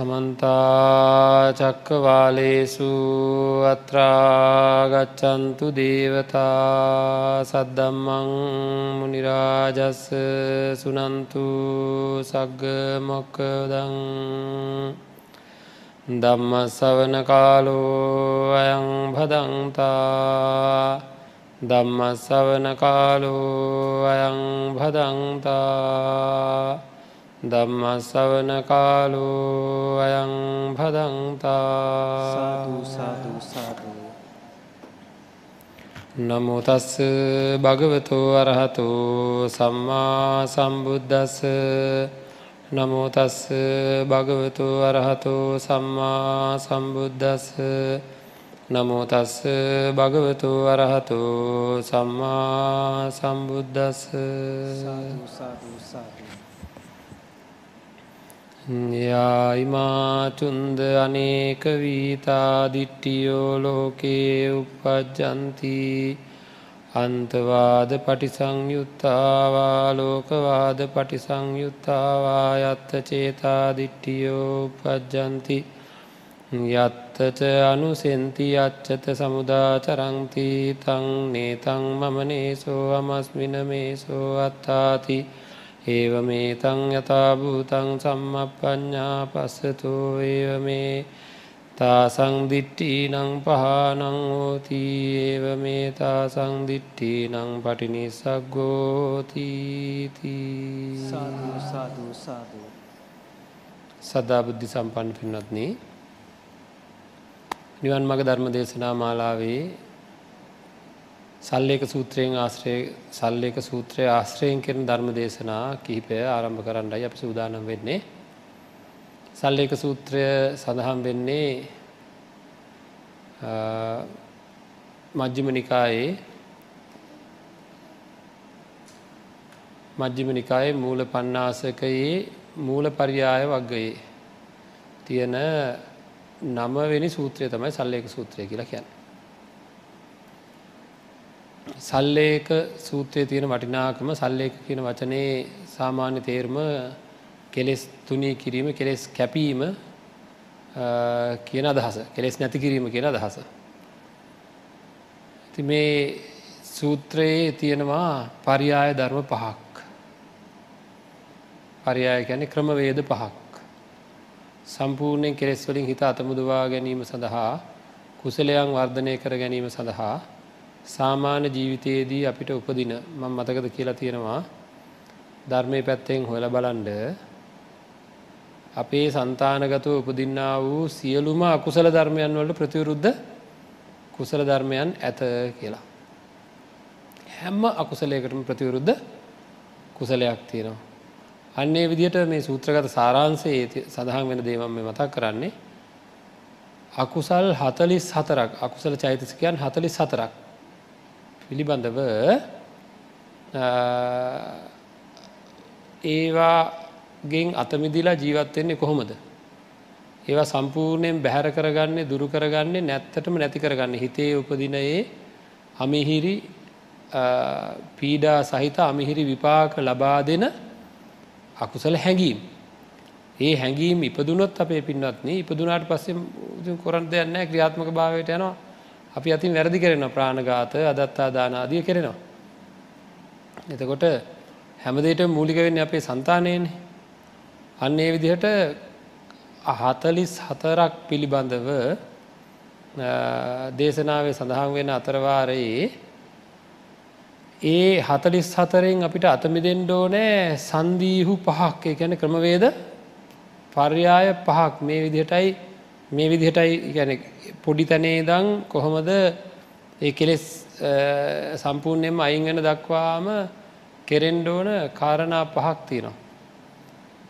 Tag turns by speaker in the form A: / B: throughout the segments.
A: සමන්තා චක්කවාලේසු අත්‍රාගච්චන්තු දේවතා සද්දම්මං මුනිරාජස්ස සුනන්තු සග්ග මොක්කදං දම්ම සවන කාලෝ අයං භදන්තා දම්ම සවන කාලෝ අයං භදන්තා ධම්මස්සවන කාලෝ අයං භදන්තා නමුතස්ස භගවතෝ අරහතෝ සම්මා සම්බුද්ධස්ස නමුතස්ස භගවතෝ අරහතෝ සම්මා සම්බුද්ධස්ස නමුතස්ස භගවතු අරහතෝ සම්මා සම්බුද්ධස්ස සාධ යායිමාචුන්ද අනේක වීතාදිට්ටියෝ ලෝකේ උපජ්ජන්ති අන්තවාද පටිසංයුත්තාවා ලෝකවාද පටිසංයුත්තාවා යත්ත චේතාදිට්ටියෝ උපජ්ජන්ති යත්තච අනුසෙන්ති අච්චත සමුදාචරංති තං නේතං මමනේසෝ අමස්මින මේසෝ අත්තාති ඒව මේ තං යථභූතං සම්මප්පඥා පස්සතු ඒව මේ තාසංදිට්ටි නං පහනං හෝති ඒව මේ තාසංදිට්ටි නං පටිනිසක්ගෝතීති සදා බුද්ධි සම්පන්න පින්නත්න නිවන් මග ධර්ම දේශනා මාලාවේ සල්ලේක සූත්‍රයෙන් ආශ්‍රය සල්ලේක සූත්‍රය ආශ්‍රයෙන් කරන ධර්ම දේශනා කිහිපය ආරම්භ කරන්නයි අපි සූදානම් වෙන්නේ. සල්ලේක සූත්‍රය සඳහන් වෙන්නේ මජ්ජිම නිකායේ මජ්ජිම නිකායේ මූල පන්නාසකයේ මූල පරියාය වග්ගයේ තියෙන නමවෙනි සූත්‍රය තමයි සල්ලේක සූත්‍රය කියලා කියන්න. සල්ලේක සූත්‍රයේ තියෙන වටිනාකම සල්ලේක කියන වචනේ සාමාන්‍ය තේර්ම කෙලෙස් තුනී කිරීම කෙලෙස් කැපීම කියන අදහස කෙලෙස් නැති කිරීම කියන අදහස. ති මේ සූත්‍රයේ තියෙනවා පරියාය ධර්ම පහක්. පරියාය ගැන ක්‍රමවේද පහක්. සම්පූර්ණයෙන් කෙලෙස් වලින් හිත අතමුදවා ගැනීම සඳහා කුසලයන් වර්ධනය කර ගැනීම සඳහා සාමාන්‍ය ජීවිතයේදී අපිට උපදින මං මතකද කියලා තියෙනවා ධර්මය පැත්තෙන් හොල බලන්ඩ අපේ සන්තානගතව උපදින්නා වූ සියලුම අකුසල ධර්මයන් වලට ප්‍රතිවරුද්ධ කුසල ධර්මයන් ඇත කියලා. හැම්ම අකුසලයකටම ප්‍රතිවරුද්ධ කුසලයක් තියෙනවා. අන්නේ විදිහට මේ සූත්‍රගත සාරාන්සේ සඳහන් වෙන දේවම් මේ මතක් කරන්නේ අකුසල් හතලිස් හතරක් අකුසල චෛතසිකයන් හතලිස් හතරක් පිළිබඳව ඒවාගෙන් අතමිදිලා ජීවත්වෙන්නේ කොහොමද. ඒවා සම්පූර්ණයෙන් බැහැර කරගන්නේ දුරු කරගන්නේ නැත්තටම නැති කරගන්න හිතේ උපදිනයේ අමිහිරි පීඩා සහිත අමිහිරි විපාක ලබා දෙන අකුසල හැඟීම්. ඒ හැඟීම් ඉපදුනොත් අපේ පින්නත්න ඉපදුනාට පස්සෙ කොරන් දෙයන්න ක්‍රියාත්මක භාවයට යනවා අපි අතින් වැරදි කරෙන ප්‍රාණඝාත අදත්තා දානාදිය කෙරෙනවා. එතකොට හැමදේට මූලික වෙන්නේ අපේ සන්තානයනේ. අන්න ඒ විදිහට හතලිස් හතරක් පිළිබඳව දේශනාවේ සඳහන් වෙන අතරවාරයේ ඒ හතලිස් හතරෙන් අපිට අතමිදෙන්ඩ ඕනෑ සන්දීහු පහක් ගැන ක්‍රමවේද පර්යාය පහක් මේ විදිහටයි මේ විදිහටයි ගැන පොඩි තැනේ දං කොහොමද ඒ කෙලෙස් සම්පූර්ණයෙන්ම අයිංගන දක්වාම කෙරෙන්ඩෝන කාරණා පහක් තියෙනවා.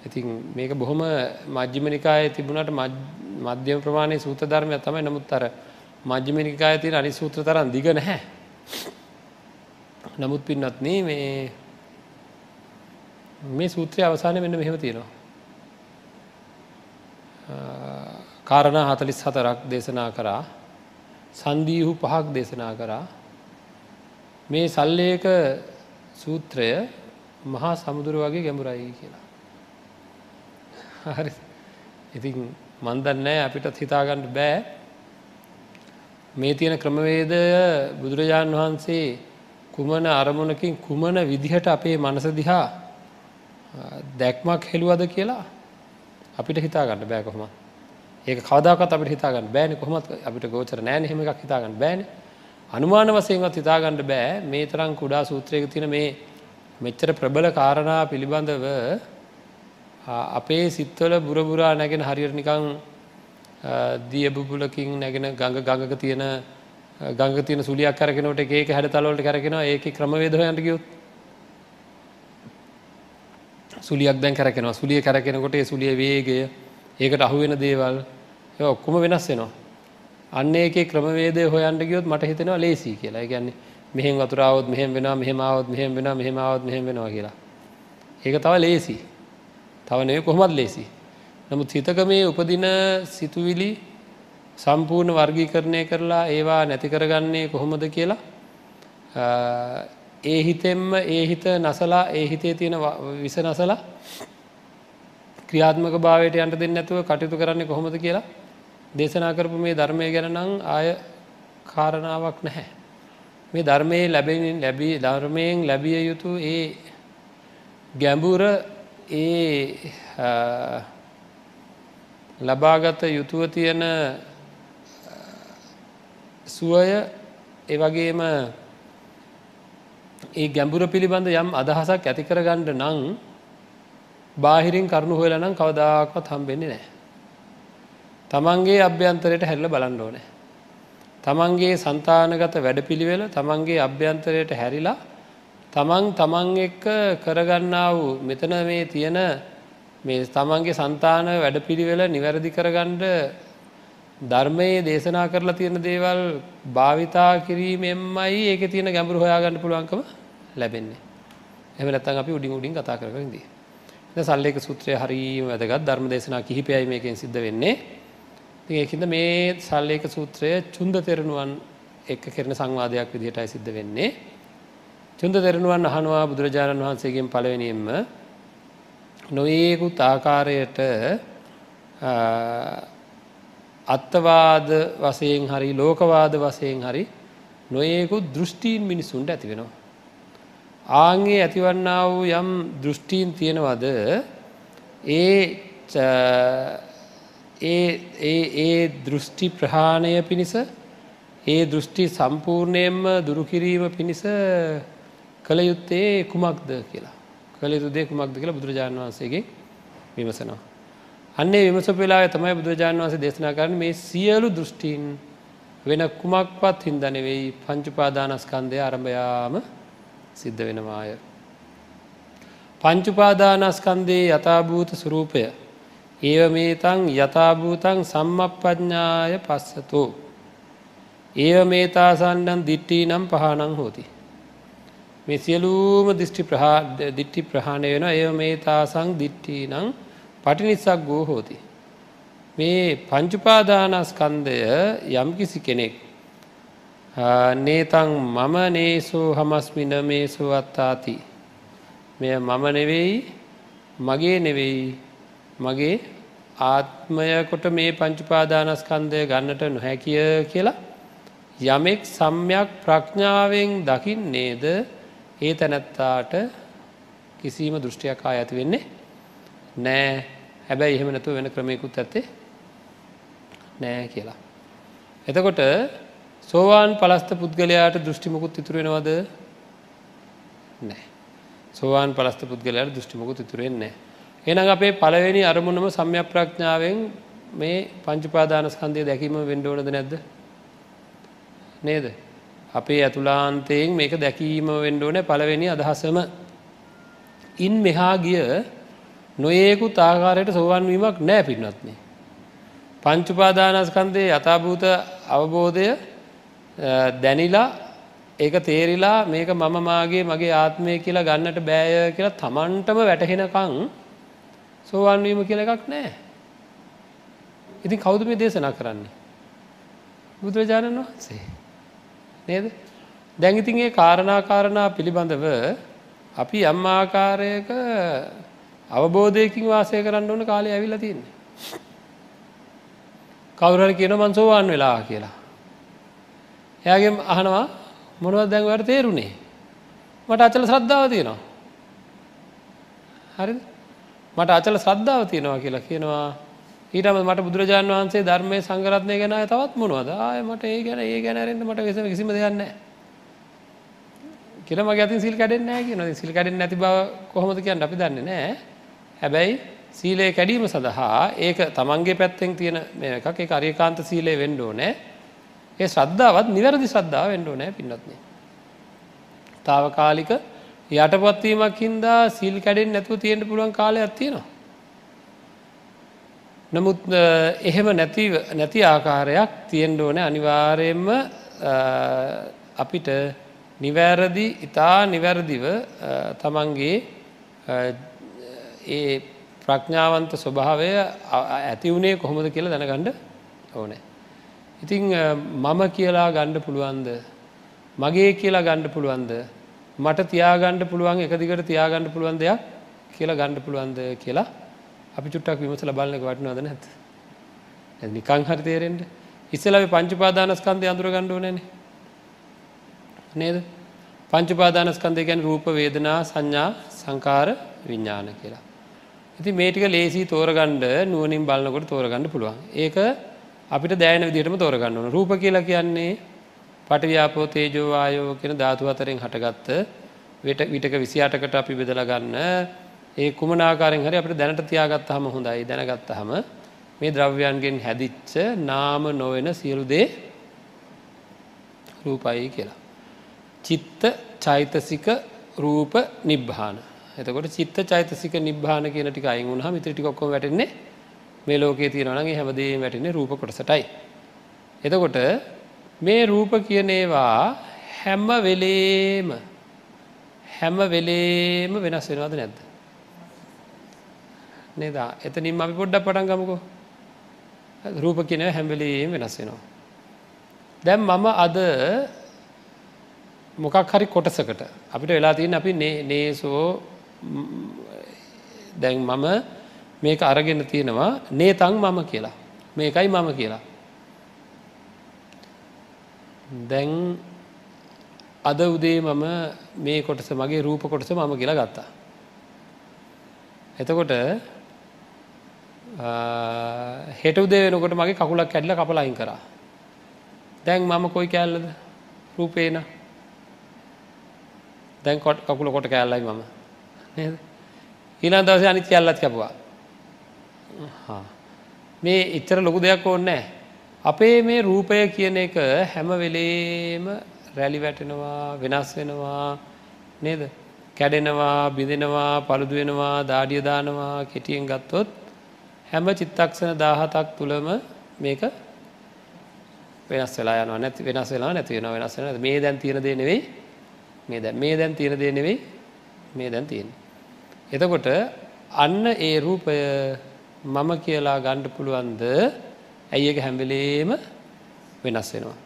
A: ඉතින් මේක බොහොම මජ්ජිමනිකාය තිබුණට මධ්‍යම ප්‍රමාණය සූත ධර්මය තමයි නමුත් අර මජ්ජිමනිකාය තියෙන අනි සූත්‍ර තරන් දිග නැහැ. නමුත් පින්නත්න මේ මේ සූත්‍රය අවසානය මෙන්න මෙහෙම තියෙනවා. කාරණ හතලිස් හතරක් දේශනා කරා. සන්දීහු පහක් දේශනා කරා. මේ සල්ලේක සූත්‍රය මහා සමුදුර වගේ ගැඹුරයි කියලා. හරි. ඉතින් මන්දන්නෑ අපිටත් හිතාගන්න බෑ. මේ තියෙන ක්‍රමවේදය බුදුරජාණන් වහන්සේ කුමන අරමුණකින් කුමන විදිහට අපේ මනස දිහා දැක්මක් හෙළුවද කියලා අපිට හිතාගන්න බෑ කොහොම ඒක කවදාකත් අපිට හිතාගන්න බෑනේ. කොහොමත් අපිට ගෝචර නෑනේ. එහෙම එකක් හිතාගන්න බෑනේ. අනුමාන වශයෙන්වත් හිතාගන්න බෑ. මේ තරම් කුඩා සූත්‍රයක තියෙන මේ මෙච්චර ප්‍රබල කාරණා පිළිබඳව අපේ සිත්වල බුරබුරා නැගෙන හරියට නිකං දිය බුබුලකින් නැගෙන ගඟ ගඟක තියෙන ගඟ තියෙන සුලියක් කරගෙනට ඒක හැඩ තලවලට කරගෙනවා ඒක ක්‍රමවේද හොයන්ට ගියොත් සුලියක් දැන් කරගෙනවා සුලිය කරගෙනකොට ඒ සුලිය වේගය ඒකට අහුවෙන දේවල් ඒ ඔක්කොම වෙනස් වෙනවා අන්න ඒකේ ක්‍රමවේදය හොයන්න ගියොත් මට හිතෙනවා ලේසි කියලා. ඒ කියන්නේ මෙහෙන් වතුර ආවොත් මෙහෙම වෙනවා, මෙහෙම ආවොත් මෙහෙම වෙනවා, මෙහෙම ආවොත් මෙහෙම වෙනවා කියලා. ඒක තව ලේසි. තව නෙවෙයි කොහොමද ලේසි. නමුත් හිතක මේ උපදින සිතුවිලි සම්පූර්ණ වර්ගීකරණය කරලා ඒවා නැති කරගන්නේ කොහොමද කියලා ඒ හිතෙන්ම ඒ හිත නසලා ඒ හිතේ තියෙන විස නසලා ක්‍රියාත්මක භාවයට යන්න දෙන්නේ නැතුව කටයුතු කරන්නේ කොහොමද කියලා දේශනා කරපු මේ ධර්මය ගැන නම් ආය කාරණාවක් නැහැ. මේ ධර්මයේ ලැබෙන ලැබී ධර්මයෙන් ලැබිය යුතු ඒ ගැඹුර ඒ ලබාගත යුතුව තියෙන සුවය ඒ වගේම ඒ ගැඹුර පිළිබඳ යම් අදහසක් ඇති කරගන්න නම් බාහිරින් කරුණු හොයලනම් කවදාක්වත් හම්බෙන්නේ නෑ. තමන්ගේ අභ්‍යන්තරයට හැල්ල බලන්න ඕනෑ. තමන්ගේ සන්තානගත වැඩපිළිවෙල තමන්ගේ අභ්‍යන්තරයට හැරිලා තමන් තමන් එක්ක කරගන්නා වූ මෙතන මේ තියෙන මේ තමන්ගේ සන්තාන වැඩපිළිවෙල නිවැරදි කරගණ්ඩ ධර්මයේ දේශනා කරලා තියෙන දේවල් භාවිතා කිරීමෙන්මයි ඒක තියෙන ගැඹුරු හොයාගන්න පුළුවන්කම ලැබෙන්නේ. එම නැත්තන් අපි උඩින් උඩින් කතා කරකරදී. සල්ලේක සූත්‍රය හරියම වැදගත් ධර්ම දේශනා කිහිපයයි මේකෙන් සිද්ධ වෙන්නේ. ඒකින්ද මේ සල්ලේක සූත්‍රය චුන්ද තෙරණුවන් එක්ක කරන සංවාදයක් විදිහටයි සිද්ධ වෙන්නේ. චුන්ද තෙරණුවන් අහනවා බුදුරජාණන් වහන්සේගෙන් පළවෙනියෙන්ම නොයේකුත් ආකාරයට අත්තවාද වශයෙන් හරි ලෝකවාද වශයෙන් හරි නොයෙකුත් දෘෂ්ටීන් මිනිසුන්ට ඇති වෙනවා. ආන්ගේ ඇතිවන්නා වූ යම් දෘෂ්ටීන් තියෙනවද ඒ ඒ ඒ ඒ දෘෂ්ටි ප්‍රහාණය පිණිස ඒ දෘෂ්ටි සම්පූර්ණයෙන්ම දුරුකිරීම පිණිස කළ යුත්තේ කුමක්ද කියලා කළ යුතු දේ කුමක්ද කියලා බුදුරජාණන් වහන්සේගේ විමසනවා. අන්නේ විමසපු වෙලාවේ තමයි බුදුරජාණන් වහන්සේ දේශනා කරන්නේ මේ සියලු දෘෂ්ටීන් වෙන කුමක්වත් හින්දා නෙවෙයි පංච උපාදානස්කන්ධය ආරම්භයාම සිද්ධ වෙනවාය. පංච උපාදානස්කන්ධයේ යථාභූත ස්වરૂපය ඒව මේතං යථභූතං සම්මප්පඥාය පස්සතෝ. ඒව මේතාසන්නන් දිට්ටී නම් පහනං හෝති. මේ සියලූම දිෂ්ටි දිට්ටි ප්‍රහාණය වෙන ඒව මේතාසං දිට්ටී නං පටිනිසක් ගෝ හෝති. මේ පංචුපාදානස්කන්දය යම්කිසි කෙනෙක් නේතං මම නේසෝ හමස්මින මේසෝ අත්තාති මෙය මම නෙවෙයි මගේ නෙවෙයි මගේ ආත්මයකොට මේ පංචුපාදානස්කන්දය ගන්නට නොහැකිය කියලා යමෙක් සම්යක් ප්‍රඥාවෙන් දකින්නේද? ඒ තැනැත්තාට කිසිීම දෘෂ්ටියක් ආ ඇති වෙන්නේ නෑ. හැබැයි එහෙම නැතුව වෙන ක්‍රමයකුත් ඇත්තේ නෑ කියලා. එතකොට සෝවාන් පලස්ත පුද්ගලයාට දෘෂ්ටිමකුත් ඉතුරෙනවද නෑ. සෝවාන් පලස්ත පුද්ගලයාට දෘෂ්ටිමකුත් ඉතුරෙන්නේ නෑ. එනම් අපේ පළවෙනි අරමුණම සම්යක් ප්‍රඥාවෙන් මේ පංචුපාදානස්කන්දය දැකීම වෙන්ඩ ඕනද නැද්ද? නේද? අපේ ඇතුලාන්තයෙන් මේක දැකීම වෙන්ඩ ඕන පළවෙනි අදහසම. ඉන් මෙහා ගිය නොඒකු තාකාරයට සෝවන් වීමක් නෑ පින්නත්න්නේ පංචුපාදානස්කන්දේ යථභූත අවබෝධය දැනිලා ඒක තේරිලා මේක මම මාගේ මගේ ආත්මය කියලා ගන්නට බෑය කියලා තමන්ටම වැටහෙනකං සෝවාන් වීම කියලා එකක් නැහැ. ඉතින් කවුද මේ දේශනා කරන්නේ? බුදුරජාණන් වහන්සේ. නේද? දැන් ඉතින් මේ කාරණා කාරණා පිළිබඳව අපි යම් ආකාරයක අවබෝධයකින් වාසය කරන්න ඕන කාලය ඇවිල්ලා තියෙන්නේ. කවුරහරි කියන මං සෝවාන් වෙලා කියලා. එයාගේ අහනවා මොනවද දැන් ඔයාලට තේරුණේ? මට අචල ශ්‍රද්ධාව තියෙනවා. හරිද? මට අචල ශ්‍රද්ධාව තියෙනවා කියලා කියනවා. ඊටම මට බුදුරජාන් වහන්සේ ධර්මයේ සංගරත්නය ගැන තවත් මොනවද? ආයේ මට ඒ ගැන ඒ ගැන අරින්න මට කිසිම දෙයක් නැහැ. කියලා මගේ අතින් සීල් කැඩෙන්නේ නැහැ කියනවා. ඉතින් සීල් කැඩෙන්නේ නැති බව කොහොමද කියන්නේ අපි දන්නේ නැහැ. හැබැයි සීලය කැඩීම සඳහා ඒක තමන්ගේ පැත්තෙන් තියෙන මේ එකක් ඒක අරියකාන්ත සීලය වෙන්න ඕනේ. ඒ ශ්‍රද්ධාවත් නිවැරදි ශ්‍රද්ධාව වෙන්න ඕනේ පින්වත්නි. తాවකාලික යටපත් වීමක් හින්දා සීල් කැඩෙන්නේ නැතුව තියෙන්න පුළුවන් කාලයක් තියෙනවා. නමුත් එහෙම නැති නැති ආකාරයක් තියෙන්න ඕනේ අනිවාර්යයෙන්ම අපිට නිවැරදි ඊතා නිවැරදිව තමන්ගේ ඒ ප්‍රඥාවන්ත ස්වභාවය ඇති වුණේ කොහොමද කියලා දැනගන්න ඕනේ. ඉතිං මම කියලා ගණ්ඩ පුළුවන්ද? මගේ කියලා ගණ්ඩ පුළුවන්ද? මට තියාගණ්ඩ පුළුවන් එක දිගට තියාගණ්ඩ පුළුවන් දෙයක් කියලා ගණ්ඩ පුළුවන්ද කියලා අපි චුට්ටක් විමසල බලන්න වටනවද නැත නිකං හරි තේරෙන්ට ඉස්සලව පංචපාදානස්කන්දය අඳුර ගණ්ඩුව නැනේ නේද? පංචපාදානස්කන්දය ගැන රූප වේදනා සංඥා සංකාර විඤ්ඥාන කියලා. ඉති මේටික ලේසි තෝරගණ්ඩ නුවනින් බලන්නකොට තෝරගන්න පුළුවන්. ඒක අපිට දෑන විදිටම තෝරගන්න ඕන. රූප කියලා කියන්නේ පටිව්‍යාපෝ තේජෝ ආයෝ කියෙන ධාතු අතරින් හටගත්ත විට විටක විසි අටකට අපි බෙදල ගන්න. ඒ කුමනාකාරෙන් හරි අපිට දැනට තියාගත්ත හම හොඳයි. දැනගත්ත හම මේ ද්‍රව්‍යයන්ගෙන් හැදිච්ච නාම නොවෙන සියලු දේ රූපයි කියලා. චිත්ත චෛතසික රූප නිබ්භාන එතකොට චිත්ත චෛතසික නිබ්භාන කියන ටික අයින් වුණාම ඉතින් ටික ඔක්කොම වැටෙන්නේ මේ ලෝකයේ තියෙනවා නම් ඒ හැමදේම වැටෙන්නේ රූප කොටසටයි. එතකොට මේ රූප කියන ඒවා හැම වෙලේම හැම වෙලේම වෙනස් වෙනවද නැද්ද? නේද? එතනින් අපි පොඩ්ඩක් පටන් ගමුකෝ. රූප කියන හැම වෙලේම වෙනස් වෙනවා. දැන් මම අද මොකක් හරි කොටසකට අපිට වෙලා තියෙන අපි නේසෝ දැන් මම මේක අරගෙන තියෙනවා නේතන් මම කියලා. මේකයි මම කියලා. දැන් අද උදේ මම මේ කොටස මගේ රූප කොටස මම කියලා ගත්තා. එතකොට හෙට උදේ වෙනකොට මගේ කකුලක් කැඩලා කපලා අයින් කරා. දැන් මම කොයි කෑල්ලද? රූපේන දැන් කොට කකුල කොට කෑල්ලයි මම. නේද? ඊළඟ දවසේ අනිත් කෑල්ලත් කැපුවා. මේ එච්චර ලොකු දෙයක් ඕනේ අපේ මේ රූපය කියන එක හැම වෙලේම රැලි වැටෙනවා වෙනස් වෙනවා නේද? කැඩෙනවා බිඳෙනවා පළුදු වෙනවා දාඩිය දානවා කෙටියෙන් ගත්තොත් හැම චිත්තක්ෂණ 17ක් තුලම මේක වෙනස් වෙලා යනවා. නැති වෙනස් වෙනවා නැති වෙනවා. වෙනස් වෙනවා මේ දැන් තියෙන දේ නෙවෙයි. මේ දැන් මේ දැන් තියෙන දේ නෙවෙයි. මේ දැන් තියෙන්නේ. එතකොට අන්න ඒ රූපය මම කියලා ගන්න පුළුවන්ද? ඇයි ඒක හැම වෙලේම වෙනස් වෙනවා.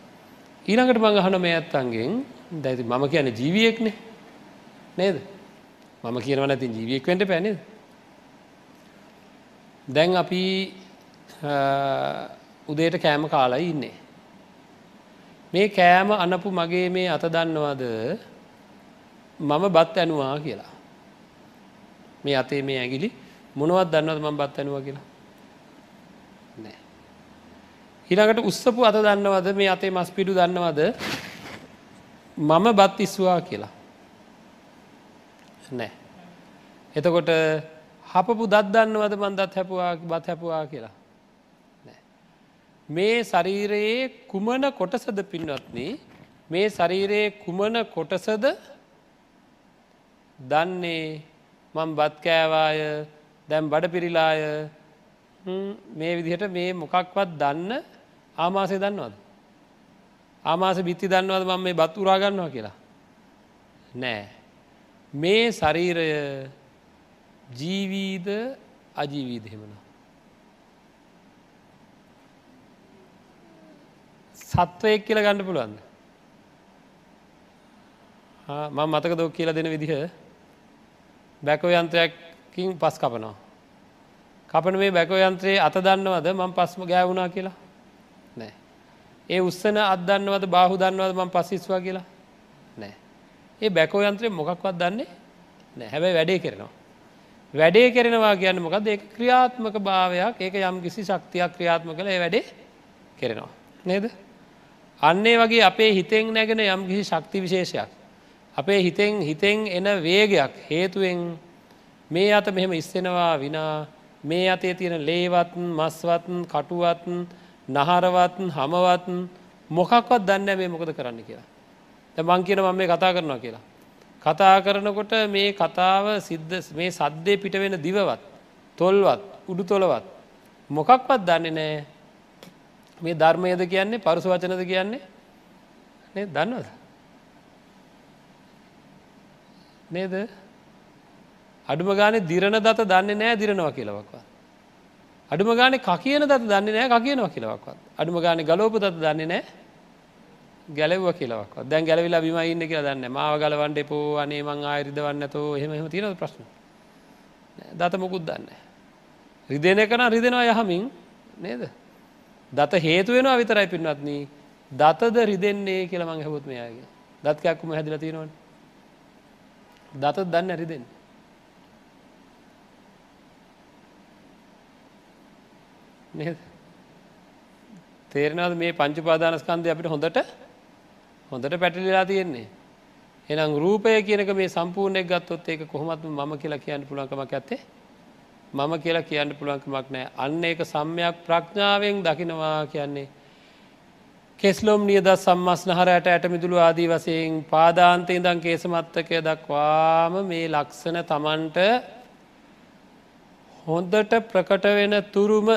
A: ඊළඟට මම අහන මේ අත්තන්ගෙන් දැන් මම කියන්නේ ජීවියෙක්නේ. නේද? මම කියනවා නැතිනම් ජීවියෙක් වෙන්න බෑ නේද? දැන් අපි උදේට කෑම කාලා ඉන්නේ. මේ කෑම අනපු මගේ මේ අත දන්නවද මම බත් ඇනුවා කියලා. මේ අතේ මේ ඇගිලි මොනවත් දන්නවද මම බත් ඇනුවා කියලා? ඊළඟට උස්සපු අත දන්නවද මේ අතේ මස් පිඩු දන්නවද මම බත් ඉස්සුවා කියලා? නෑ. එතකොට හපපු දත් දන්නවද මන් දත් හැපුවා බත් හැපුවා කියලා? මේ ශරීරයේ කුමන කොටසද පින්වත්නි මේ ශරීරයේ කුමන කොටසද දන්නේ මං බත් කෑවාය දැම් බඩ පිරිලාය මේ විදිහට මේ මොකක්වත් දන්න ආමාසය දන්නවද. ආමාස බිත්ති දන්නවද මම මේ බත් උරාගන්නවා කියලා. නෑ. මේ ශරීරය ජීවීද අජීවීද හෙමන. සත්වයෙක් කියල ගණඩ පුළුවන්ද. මම මතක දොක් කියලා දෙන විදිහ බැකෝ යන්ත්‍රයක්කින් පස් කපනවා. කපන මේ බැකෝ යන්ත්‍රයේ අත දන්නවද මං පස්ම ගෑවුණා කියලා නෑ. ඒ උස්සන අදන්නවද බාහු දන්නවද මං පස්සිස්වා කියලා නෑ. ඒ බැකෝ යන්ත්‍රය මොකක්වත් දන්නේ නෑ හැබැයි වැඩේ කරනවා. වැඩේ කරනවා කියන්න මොකද ඒ ක්‍රියාත්මක භාවයක් ඒක යම් කිසි ශක්තියක් ක්‍රියාත්ම කළ ඒ වැඩේ කරනවා. නේද? අන්නේ වගේ අපේ හිතෙන් නැගෙන යම් කිසි ශක්ති විශේෂයක්. අපේ හිතෙන් හිතෙන් එන වේගයක් හේතුවෙන් මේ අත මෙහෙම ඉස්සෙනවා විනා මේ අතේ තියෙන ලේවත් මස්වත් කටුවත් නහරවත් හමවත් මොකක්වත් දන්න මේ මොකද කරන්න කියලා. මං කියන මම මේ කතා කරනවා කියලා. කතා කරනකොට මේ කතාව සිද්ධ මේ සද්දේ පිට වෙන දිවවත් තොල්වත් උඩු තොලවත් මොකක්වත් දන්නේ නෑ මේ ධර්මයද කියන්නේ පරුස වචනද කියන්නේ? නේ දන්නවද? නේද? අඩුම ගානේ දිරණ දත දන්නේ නෑ දිරනවා කියලවක්වත් අඩුම ගානේ කකියන දත දන්නේ නෑ කකියනවා කියලවක්වත් අඩුම ගානේ ගලෝප දත දන්නේ නෑ ගැලව කියලවක් දැන් ගැලවිලා බිම ඉන්න කියලා දන්න මාව ගලවන්ඩ එපෝ අනේ මං ආයරිදවන්න තෝ එහෙම එහෙම තියෙන ප්‍රශ්න? දත මොකුත් දන්න රිදෙන කන රිදෙනවා යහමින් නේද? දත හේතු වෙනවා විතරයි පින්වත්න. දතද රිදෙන්නේ කියලා මං හැබොත් මෙයාගේ. දත්කයක්කුම හැදිල තියෙනවන. දතත් දන්න ඇරිදෙන් නේද? තේරෙනවද මේ පංචුපාදානස්කන්දය අපිට හොඳට? හොඳට පැටලිලා තියෙන්නේ. එනම් රූපය කියනක මේ සම්පූර්ණයක් ගත්තොත් ඒක කොහොමත් මම කියලා කියන්න පුළුවන්කමක් ඇත්තේ මම කියලා කියන්න පුළුවන්කමක් නෑ අන්න ඒක සම්යක් ප්‍රඥාවෙන් දකිනවා කියන්නේ. කෙස්ලොම් නියද සම්මස්නහරයට ඇටමිදුළු ආදී වසයෙන් පාදාන්තය දං කේසමත්තකය දක්වාම මේ ලක්ෂණ තමන්ට හොඳට ප්‍රකට වෙන තුරුම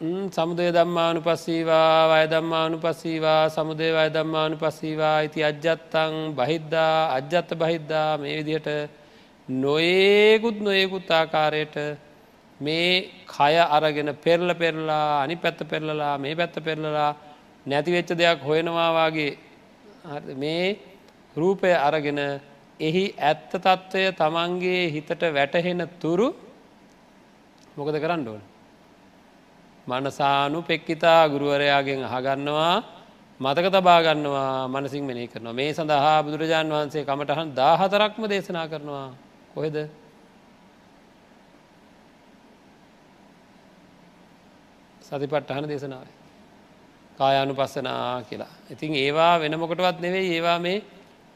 A: සමුදය දම්මානු පස්සීවා වය දම්මානු පස්සීවා සමුදේ වය දම්මානු පස්සීවා ඉති අජ්ජත්තං බහිද්දා අජ්ජත්ත බහිද්දා මේ විදිහට නොඒකුත් නොයෙකුත් ආකාරයට මේ කය අරගෙන පෙරල පෙරලා අනි පැත්ත පෙරලලා මේ පැත්ත පෙරලලා නැතිවෙච්ච දෙයක් හොයෙනවාවාගේ මේ රූපය අරගෙන එහි ඇත්ත තත්ත්වය තමන්ගේ හිතට වැටහෙන තුරු මොකද කරන්න ඕන? මනසානු පෙක්කිතා ගුරුවරයාගෙන් අහගන්නවා මතක තබාගන්නවා මනසිං මෙනි කරනවා. මේ සඳහා බුදුරජාණන් වහන්සේ කමටහන් දාහතරක්ම දේශනා කරනවා. කොහෙද? සතිපට්ටහන දේශනාව. කායානු පස්සනා කියලා. ඉතින් ඒවා වෙනමොකටවත් නෙවෙයි ඒවා මේ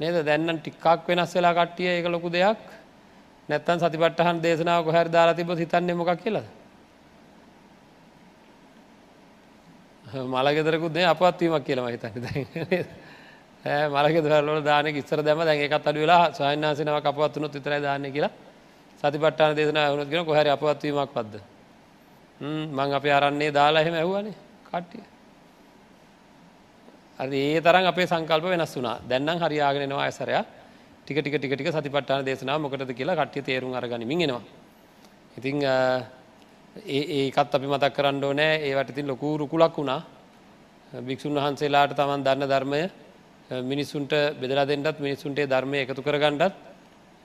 A: නේද? දැන්නන් ටික්කක් වෙනස් වෙලා කට්ටිය එක ලොකු දෙයක්. නැත්තන් සතිපට්ටහන් දේශනාව කොහැර දාලා තිබ හිතන්නේ මොකක් කියලා මලගෙදරකුත් දෙ අපත්වීමක් කියලම හිතන්න. දැ මලගෙදරල දාන ඉස්සර දැම දැන් එකත් අඩු වෙලා සයන්නාසනව අපත්වනුත් විතර දාන්න කියලා සතිපට්ටාන දේශන වුණත් කියෙන කොහැර අපත්වීමක් පද්ද මං අප අරන්නේ දාලා එහෙම ඇහුවනේ. කට්ටිය. ඒ තරම් අපේ සංකල්ප වෙනස් වුනා දැන්නම් හරියාගෙනවා ඇසරය ටික ටික ටික ටික සතිපට්ටාන දේශනාව මොකටද කියලා කට්ටිය තේරුම් අරගනිමින් එනවා. ඉතිං ඒකත් අපි මතක් කරන්න ඕනෑ. ඒවට ඉතින් ලොකු රුකුලක් වුණා. භික්‍ෂූන් වහන්සේලාට තමන් දන්න ධර්මය මිනිස්සුන්ට බෙදලා දෙන්නත් මිනිස්සුන්ටේ ධර්මය එකතු කරගන්නඩත්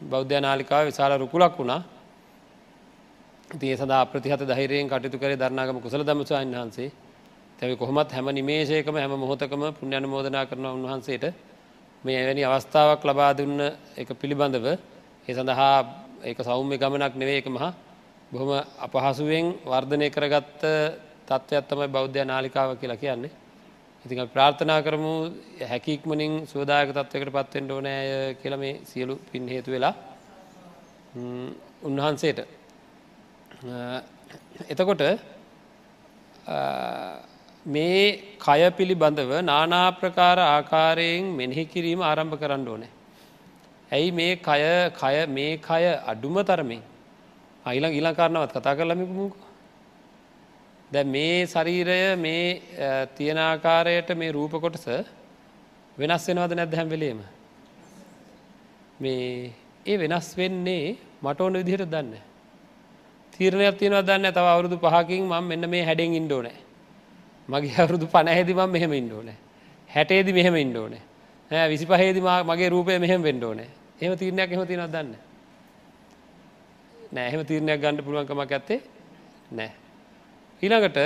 A: බෞද්ධ නාලිකාව විශාල රුකුලක් වුණා. තිය සදා ප්‍රතිහත දහිරයෙන් කටයුතු කරේ දරනාගම කුසල දමසාන් වහන්සේ. තැවි කොහොමත් හැම නිමේශයකම හැම මොහොතකම පුුණ්‍යන මෝදනා කරන උන්වහන්සේට. මේ එවැනි අවස්ථාවක් ලබා දුන්න එක පිළිබඳව ඒ සඳහා ඒක සෞම්‍ය ගමනක් නෙවේ එක මහා බොහොම අපහසුවෙන් වර්ධනය කරගත්ත තත්ත්වයක් තමයි බෞද්ධ නාලිකාව කියලා කියන්නේ. ඉතින් ප්‍රාර්ථනා කරමු හැකික්මනින් සෝදායක තත්වයකට පත්වෙන්ට ඕනෑය කියල මේ සියලු පින් හේතු වෙලා උන්වහන්සේට. එතකොට මේ කය පිළිබඳව නානාප්‍රකාර ආකාරයෙන් මෙනෙහි කිරීම ආරම්භ කරන්න ඕනේ. ඇයි මේ කය කය මේ කය අඩුම තරමින් අයිලං ඊලංකාරණවත් කතා කරලමිමුක දැ මේ ශරීරය මේ තියෙනාකාරයට මේ රූප කොටස වෙනස් වෙනවද නැද හැම්වෙලේම මේ ඒ වෙනස් වෙන්නේ මට ඕන විදිහට දන්න තීරණයක් තියෙනව දන්න තව අවුරුදු පහකින් මම මෙන්න මේ හැඩෙන් ඉන්ඩෝනෑ මගේ අවුරුදු පණහැදි මම මෙහෙම ඉන්ඩෝනෑ හැටේදි මෙහෙම ඉන්ඩෝනෑ විසි පහේදි මගේ රූපය මෙහෙම වෙන්ඩෝනෑ එහම තීරණයක් එහම තිනව දන්න නෑ එහෙම තීරණයක් ගණඩ පුළුවන්කමක් ඇත්තේ නෑ. ඊළඟට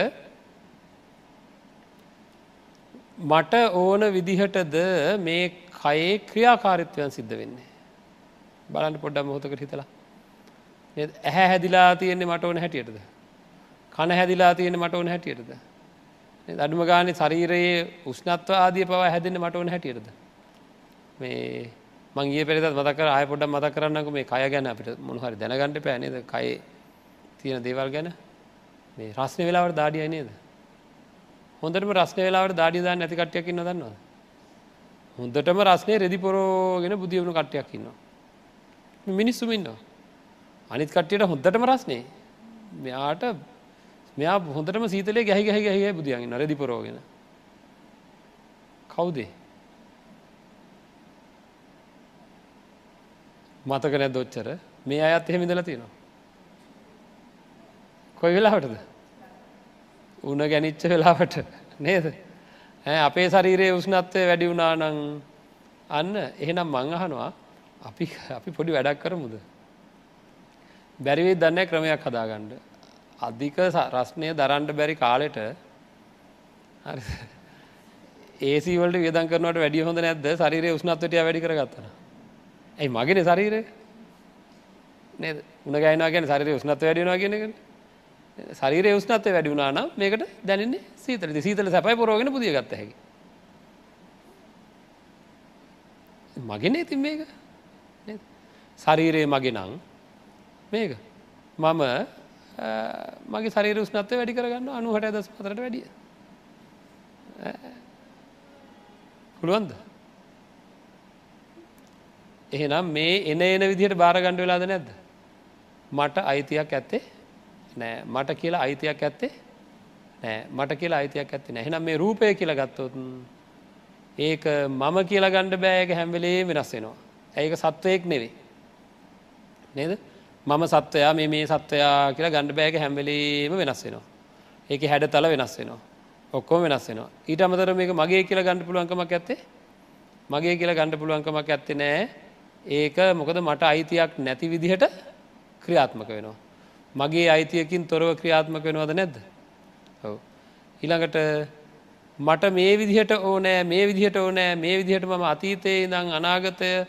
A: මට ඕන විදිහටද මේ කයේ ක්‍රියාකාරිත්වයන් සිද්ධ වෙන්නේ. බලන්න පොඩ්ඩම් මොහොතකට හිතලා. ඇහැ හැදිලා තියෙන්නේ මට ඕන හැටියටද. කන හැදිලා තියෙන මට ඕන හැටියටද. අඩුම ගානේ ශරීරයේ උෂ්ණත්ව ආදිය පවා හැදෙන්න මට ඕන හැටියටද. මේ මං ඊයේ පෙරේදත් මතක් කර ආයෙ පොඩ්ඩක් මතක් කරන්නම්කෝ මේ කය ගැන අපිට මොන හරි දැනගන්න එපා නේද? කයේ තියෙන දේවල් ගැන. මේ රස්නේ වෙලාවට දාඩියයි නේද? හොඳටම රස්නේ වෙලාවට දාඩිය දාන්න නැති කට්ටියක් ඉන්නව දන්නවද? හොඳටම රස්නේ රෙදි පොරෝගෙන බුදියවුණු කට්ටියක් ඉන්නවා. මිනිස්සුම ඉන්නවා. අනිත් කට්ටියට හොඳටම රස්නේ. මෙයාට මෙයා හොඳටම සීතලේ ගැහි ගැහි ගැහි බුදියන් ඉන්නවා රෙදි පොරෝගෙන. කවුද? මතක නැද්ද ඔච්චර? මේ අයත් එහෙම ඉඳලා තියෙනවා. කොයි වෙලාවටද? උණ ගැනිච්ච වෙලාවට නේද? ඈ අපේ ශරීරයේ උෂ්ණත්වය වැඩි වුණා නම් අන්න එහෙනම් මං අහනවා අපි අපි පොඩි වැඩක් කරමුද? බැරි වෙයි දන්නේ ක්‍රමයක් හදාගන්න. අධික රස්නය දරන්න බැරි කාලෙට හරි AC වලට වියදම් කරනවට වැඩිය හොඳ නැද්ද? ශරීරයේ උෂ්ණත්වය ටික වැඩි කරගත්තා. ඇයි මගේනේ ශරීරය? නේද? උණ ගෑනවා කියන්නේ ශරීරයේ උෂ්ණත්වය වැඩි වෙනවා කියන එකනේ. ශරීරයේ උෂ්ණත්වය වැඩි වුණා නම් මේකට දැනෙන්නේ සීතල. ඉතින් සීතල සැපයි පොරවගෙන පුදිය ගත්ත හැකි. මගේනේ ඉතින් මේක. නේද? ශරීරයේ මගේ නම් මේක. මම මගේ ශරීර උෂ්ණත්වය වැඩි කරගන්නවා 96.4ට වැඩිය. පුළුවන්ද? එහෙනම් මේ එන එන විදිහට බාරගන්න වෙලාද නැද්ද? මට අයිතියක් ඇත්තේ නෑ. මට කියලා අයිතියක් ඇත්තේ නෑ. මට කියලා අයිතියක් ඇත්තේ නෑ. එහෙනම් මේ රූපය කියලා ගත්තොත් ඒක මම කියලා ගන්න බෑ. ඒක හැම වෙලේම වෙනස් වෙනවා. ඒක සත්වයක් නෙවෙයි. නේද? මම සත්වයා මේ මේ සත්වයා කියලා ගන්න බෑ. ඒක හැම වෙලේම වෙනස් වෙනවා. ඒකේ හැඩතල වෙනස් වෙනවා. ඔක්කොම වෙනස් වෙනවා. ඊට අමතරව මේක මගේ කියලා ගන්න පුළුවන්කමක් ඇත්තේ මගේ කියලා ගන්න පුළුවන්කමක් ඇත්තේ නෑ. ඒක මොකද මට අයිතියක් නැති විදිහට ක්‍රියාත්මක වෙනවා. මගේ අයිතියකින් තොරව ක්‍රියාත්මක වෙනවද නැද්ද. ඔව. ඊළඟට මට මේ විදිහට ඕනෑ මේ විදිහට ඕනෑ මේ විදිහට මම අතීතයේ ඉඳං අනාගතය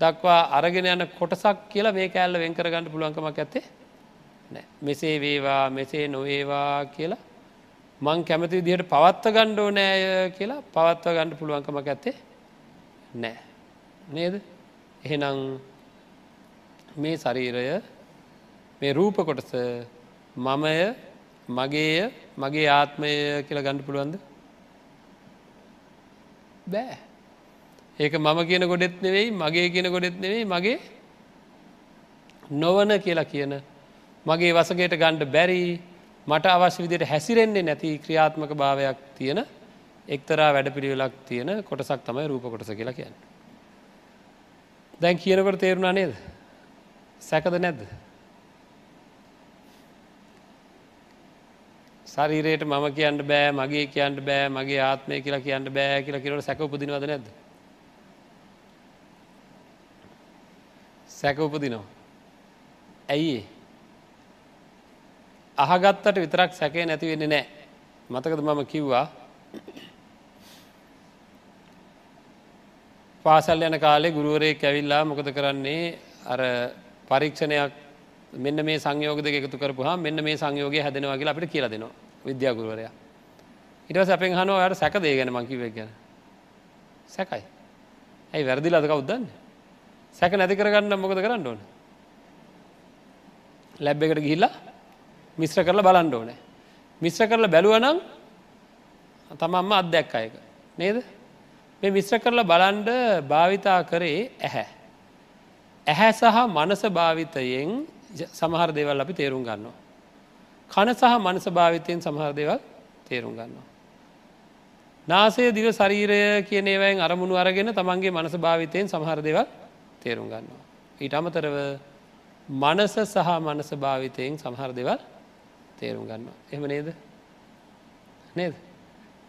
A: දක්වා අරගෙන යන කොටසක් කියලා මේ කෑල්ල වෙන් කරගන්න පුළුවන්කමක් ඇත්තේ නෑ මෙසේ වේවා මෙසේ නොවේවා කියලා මං කැමති විදිහට පවත්ව ගණ්ඩ ඕනෑය කියලා පවත්ව ගණ්ඩ පුළුවන්කමක් ඇත්තේ නෑ නේද එහෙනම් මේ ශරීරය මේ රූප කොටස මමය මගේය මගේ ආත්මය කියලා ගණඩ පුළුවන්ද බෑ ඒක මම කියන ගොඩෙත් නෙවෙයි මගේ කියන ගොඩෙත් නෙවෙයි මගේ නොවන කියලා කියන මගේ වසගේට ගණ්ඩ බැරි මට අවශ්‍ය විදියට හැසිරෙන්නේ නැති ක්‍රියාත්මක භාවයක් තියෙන එක්තරා වැඩ පිළිවෙලක් තියෙන කොටසක් තමයි රූප කොටස කියලා කියන්න. දැන් කියනකොට තේරුණා නේද? සැකද නැද්ද? ශරීරයට මම කියන්න බෑ, මගේ කියන්න බෑ, මගේ ආත්මය කියලා කියන්න බෑ කියලා කියනකොට සැක උපදිනවද නැද්ද? සැක උපදිනවා. ඇයි අහගත්තට විතරක් සැකේ නැති වෙන්නේ නැහැ. මතකද මම කිව්වා පාසල් යන කාලේ ගුරුවරයෙක් ඇවිල්ලා මොකද කරන්නේ අර පරීක්ෂණයක් මෙන්න මේ සංයෝග දෙක එකතු කරපුහා මෙන්න මේ සංයෝගය හැදෙනවා කියලා අපිට කියලා දෙනවා විද්‍යා ගුරුවරයා. ඊට පස්සේ අපෙන් අහනවා ඔයාලට සැක දෙය ගැන මං කිව්වේ ගැන. සැකයි. ඇයි වැරදිලාද කවුද දන්නේ? සැක නැති කරගන්න මොකද කරන්න ඕනේ? ලැබ් එකට ගිහිල්ලා මිශ්‍ර කරලා බලන්න ඕනේ. මිශ්‍ර කරලා බැලුවා නම් තමන්ම අත්දැක්ක එක. නේද? මේ මිශ්‍ර කරලා බලන්ඩ භාවිතා කරේ ඇහැ. ඇහැ සහ මනස භාවිතයෙන් සමහර දේවල් අපි තේරුම් ගන්නවා. කන සහ මනස භාවිතයෙන් සමහර දේවල් තේරුම් ගන්නවා. නාසය දිව ශරීරය කියන ඒවයින් අරමුණු අරගෙන තමන්ගේ මනස භාවිතයෙන් සමහර දේවල් තේරුම් ගන්නවා. ඊට අමතරව මනස සහ මනස භාවිතයෙන් සමහර දේවල් තේරුම් ගන්නවා. එහම නේද? නේද?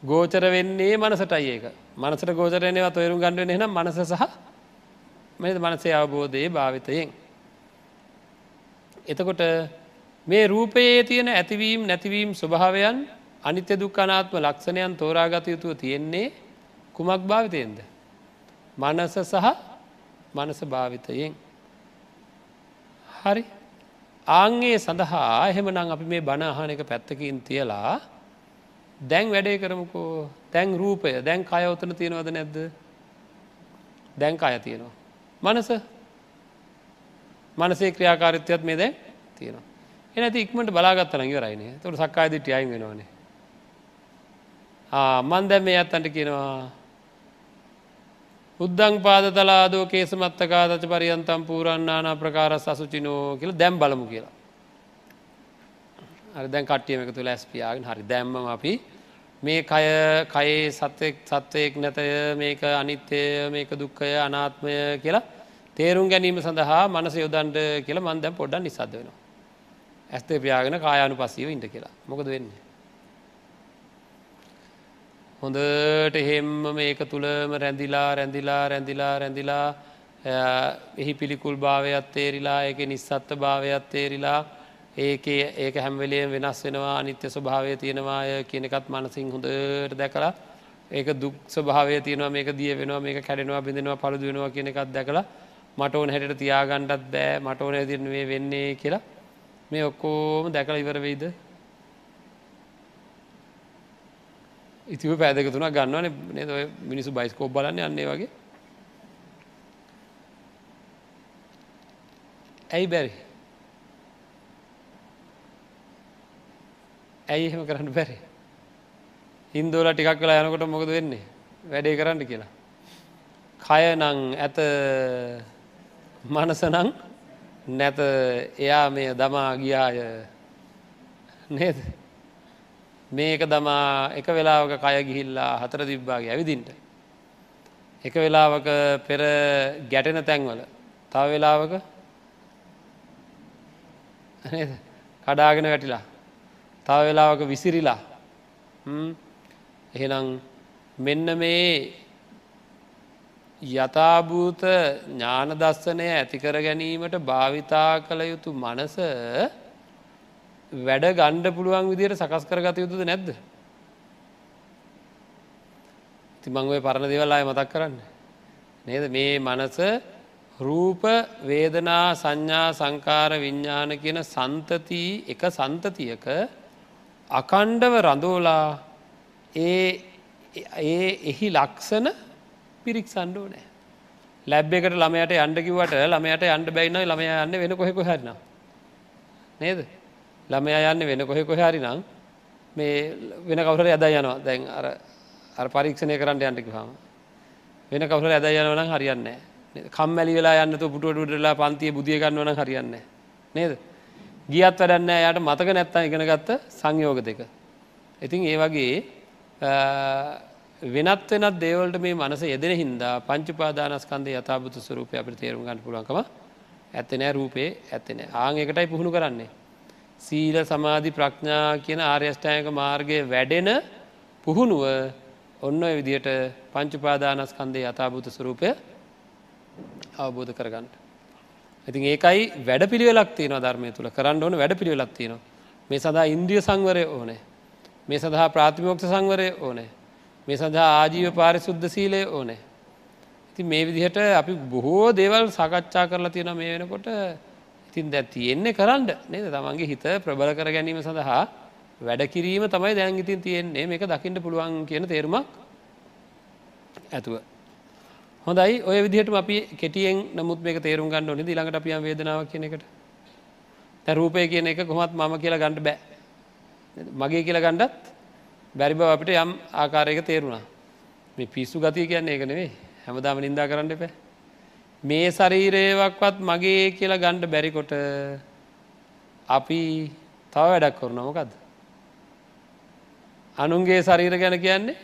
A: ගෝචර වෙන්නේ මනසටයි ඒක මනසට ගෝචරයනවා තොයරු ගණඩුවෙන එනම් මනස සහ මෙද මනසේ අවබෝධයේ භාවිතයෙන්. එතකොට මේ රූපයේ තියෙන ඇතිවීම් නැතිවීම් ස්වභාවයන් අනිත්‍ය දුක්කනාත්ම ලක්ෂණයන් තෝරාගත යුතුව තියෙන්නේ කුමක් භාවිතයෙන්ද. මනස සහ මනස භාවිතයෙන්. හරි ආංගේ සඳහා එහෙමනම් අපි මේ බණ අහන එක පැත්තකින් තියලා දැන් වැඩේ කරමුකෝ තැන් රූපය දැන් කයවතන තියෙනවද නැද්ද දැන් අය තියෙනවා. මනස මනසේ ක්‍රියාකාරිත්‍යයත් මේ දැන් තියෙනවා. එනති ඉක්මට බලාගත්තන ඉවරයිනේ තුට සක්කාය දිට්ටි අයින් වෙනවානේ. මන් දැම් මේ ඇත්තන්ට කියනවා උද්දං පාද තලාදෝ කේසමත්තකා දච පරියන්තම් පූරන්නානා ප්‍රකාර සසුචිනෝ කියල දැම් බලමු කියලා. හරි දැන් කට්ටියම එක තුළ ඇස්පියාගෙන හරි දැම්ම අපි මේ කය කයේ සත්වයෙක් සත්වයෙක් නැතය මේක අනිත්‍යය මේක දුක්කය අනාත්මය කියලා තේරුම් ගැනීම සඳහා මනස යොදන්ඩ කියලා මන් දැම් පොඩ්ඩන් නිසාද වෙනවා. ඇස්තේ ප්‍යාගෙන කායානු පසීව ඉට කියලා මොකද වෙන්නේ. හොඳට එහෙම්ම මේක තුළම රැඳිලා රැඳිලා රැඳිලා රැඳිලා එහි පිළිකුල් භාවයක් තේරිලා ඒක නිස්සත්ත භාවයක් තේරිලා ඒක ඒක හැම්වෙලේ වෙනස් වෙනවා නිත්‍ය ස්වභාවය තියෙනවාය කියනකත් මනසිං හොඳට දැකලා ඒක දුක් ස්වභාවය තියෙනවා මේක දිය වෙනවා මේක කැඩෙනවා බිඳෙනවා පළුදු වෙනවා කියන එකත් දැකලා මට ඕන හැට තියාගණ්ඩත් බෑ මට ඕන ඇතිරන මේ වෙන්නේ කියලා මේ ඔක්කෝම දැකල ඉවර වෙයිද? ඉතිව පැදක තුනක් ගන්නවන නද? මිනිසු බයිස්කෝප් බලන්න යන්නේ වගේ. ඇයි බැරි? ඇයි එහෙම කරන්න බැරි? හින්දෝල ටිකක් කලා යනකොට මොකද වෙන්නේ? වැඩේ කරන්න කියලා. කය නං ඇත මනසනං නැත එයා මේ දමා ගියාය නේද? මේක දමා එක වෙලාවක කය ගිහිල්ලා හතර තිබ්බාගේ ඇවිදින්ට. එක වෙලාවක පෙර ගැටෙන තැන්වල. තව වෙලාවක කඩාගෙන වැටිලා. තව වෙලාවක විසිරිලා එහෙනම් මෙන්න මේ යථභූත ඥානදස්සනය ඇතිකර ගැනීමට භාවිතා කළ යුතු මනස වැඩ ගණ්ඩ පුළුවන් විදියට සකස් කරගත යුතුද නැද්ද. තිමංගුවේ පරණ දෙවල් අය මතක් කරන්න. නේද මේ මනස රූප වේදනා සංඥා සංකාර විඤ්ඥාන කියන සන්තතිී එක සන්තතියක අකණ්ඩව රඳෝලා ඒ ඒ එහි ලක්ෂණ පිරික් සණ්ඩෝ නෑ ලැබ් එකට ළමයට අන්ඩකිවට ළමයට අන්ඩ බැයින්න ළමය යන්න වෙන කොහෙක හැරන නේද? ළමයා යන්න වෙන කොහෙ කොහරි නම් මේ වෙන කවුර ඇද යනවා. දැන් අර අර පරීක්ෂණය කරන්න යන්ටකි හම වෙන කවුර ඇද යනවන හරියන්න කම්මැලි වෙලා යන්න පුටුවටලා පන්තිය බුදිය ගන්නවන හරියන්න නේද? ගියත් වැඩන්න යට මතක නැත්තා ඉගෙන ගත්ත සංයෝග දෙක. ඉතින් ඒ වගේ වෙනත් වෙනත් දේවල්ට මේ මනස යෙදෙන හින්දා පංචුපාදානස්කන්දය යථභුතු ස්වරූපය අපට තේරුම් ගන්න පුළුවන්කම ඇත්තනෑ රූපේ ඇත්තන ආං එකටයි පුහුණු කරන්නේ. සීල සමාධි ප්‍රඥා කියන ආර්යෂ්ඨායක මාර්ගය වැඩෙන පුහුණුව ඔන්න ඔය විදියට පංචුපාදානස්කන්දේ යථභූත ස්වරූපය අවබෝධ කරගන්නට. ඉතින් ඒකයි වැඩ පිළිවෙලක් තියෙන ධර්මය තුළ කරන්න ඕන වැඩ පිළිවෙලක් තියෙනවා. මේ සඳහා ඉන්ද්‍රිය සංවරය ඕනේ. මේ සඳහා ප්‍රාතිමෝක්ෂ සංවරය ඕනේ. මේ සඳහා ආජීව පාරිශුද්ධ සීලය ඕනේ. ඉති මේ විදිහට අපි බොහෝ දේවල් සාකච්ඡා කරලා තියෙන මේ වෙනකොට ඉතින් දැ තියෙන්නේ කරන්න නේද තමන්ගේ හිත ප්‍රබල කර ගැනීම සඳහා වැඩ කිරීම තමයි දැන් ඉතින් තියෙන්නේ මේක දකිට පුළුවන් කියන තේරුමක් ඇතුව. හොඳයි. ඔය විදිහට අපි කෙටියෙන් නමුත් මේක තේරුම් ගන්න ඕනි. ළඟට අපියම් වේදනාව කියන එකට. රූපය කියන එක කොමත් මම කියලා ගණඩ බෑ. මගේ කියලා ගණ්ඩත් බැරිබ අපිට යම් ආකාරයක තේරුණා. මේ පිස්සු ගතිය කියන්නේ එක නෙවේ හැමදාම නින්දා කරන්න එපෑ. මේ ශරීරයවක්වත් මගේ කියලා ගණ්ඩ බැරිකොට අපි තව වැඩක් කරුණ මොකක්ද. අනුන්ගේ ශරීර ගැන කියන්නේ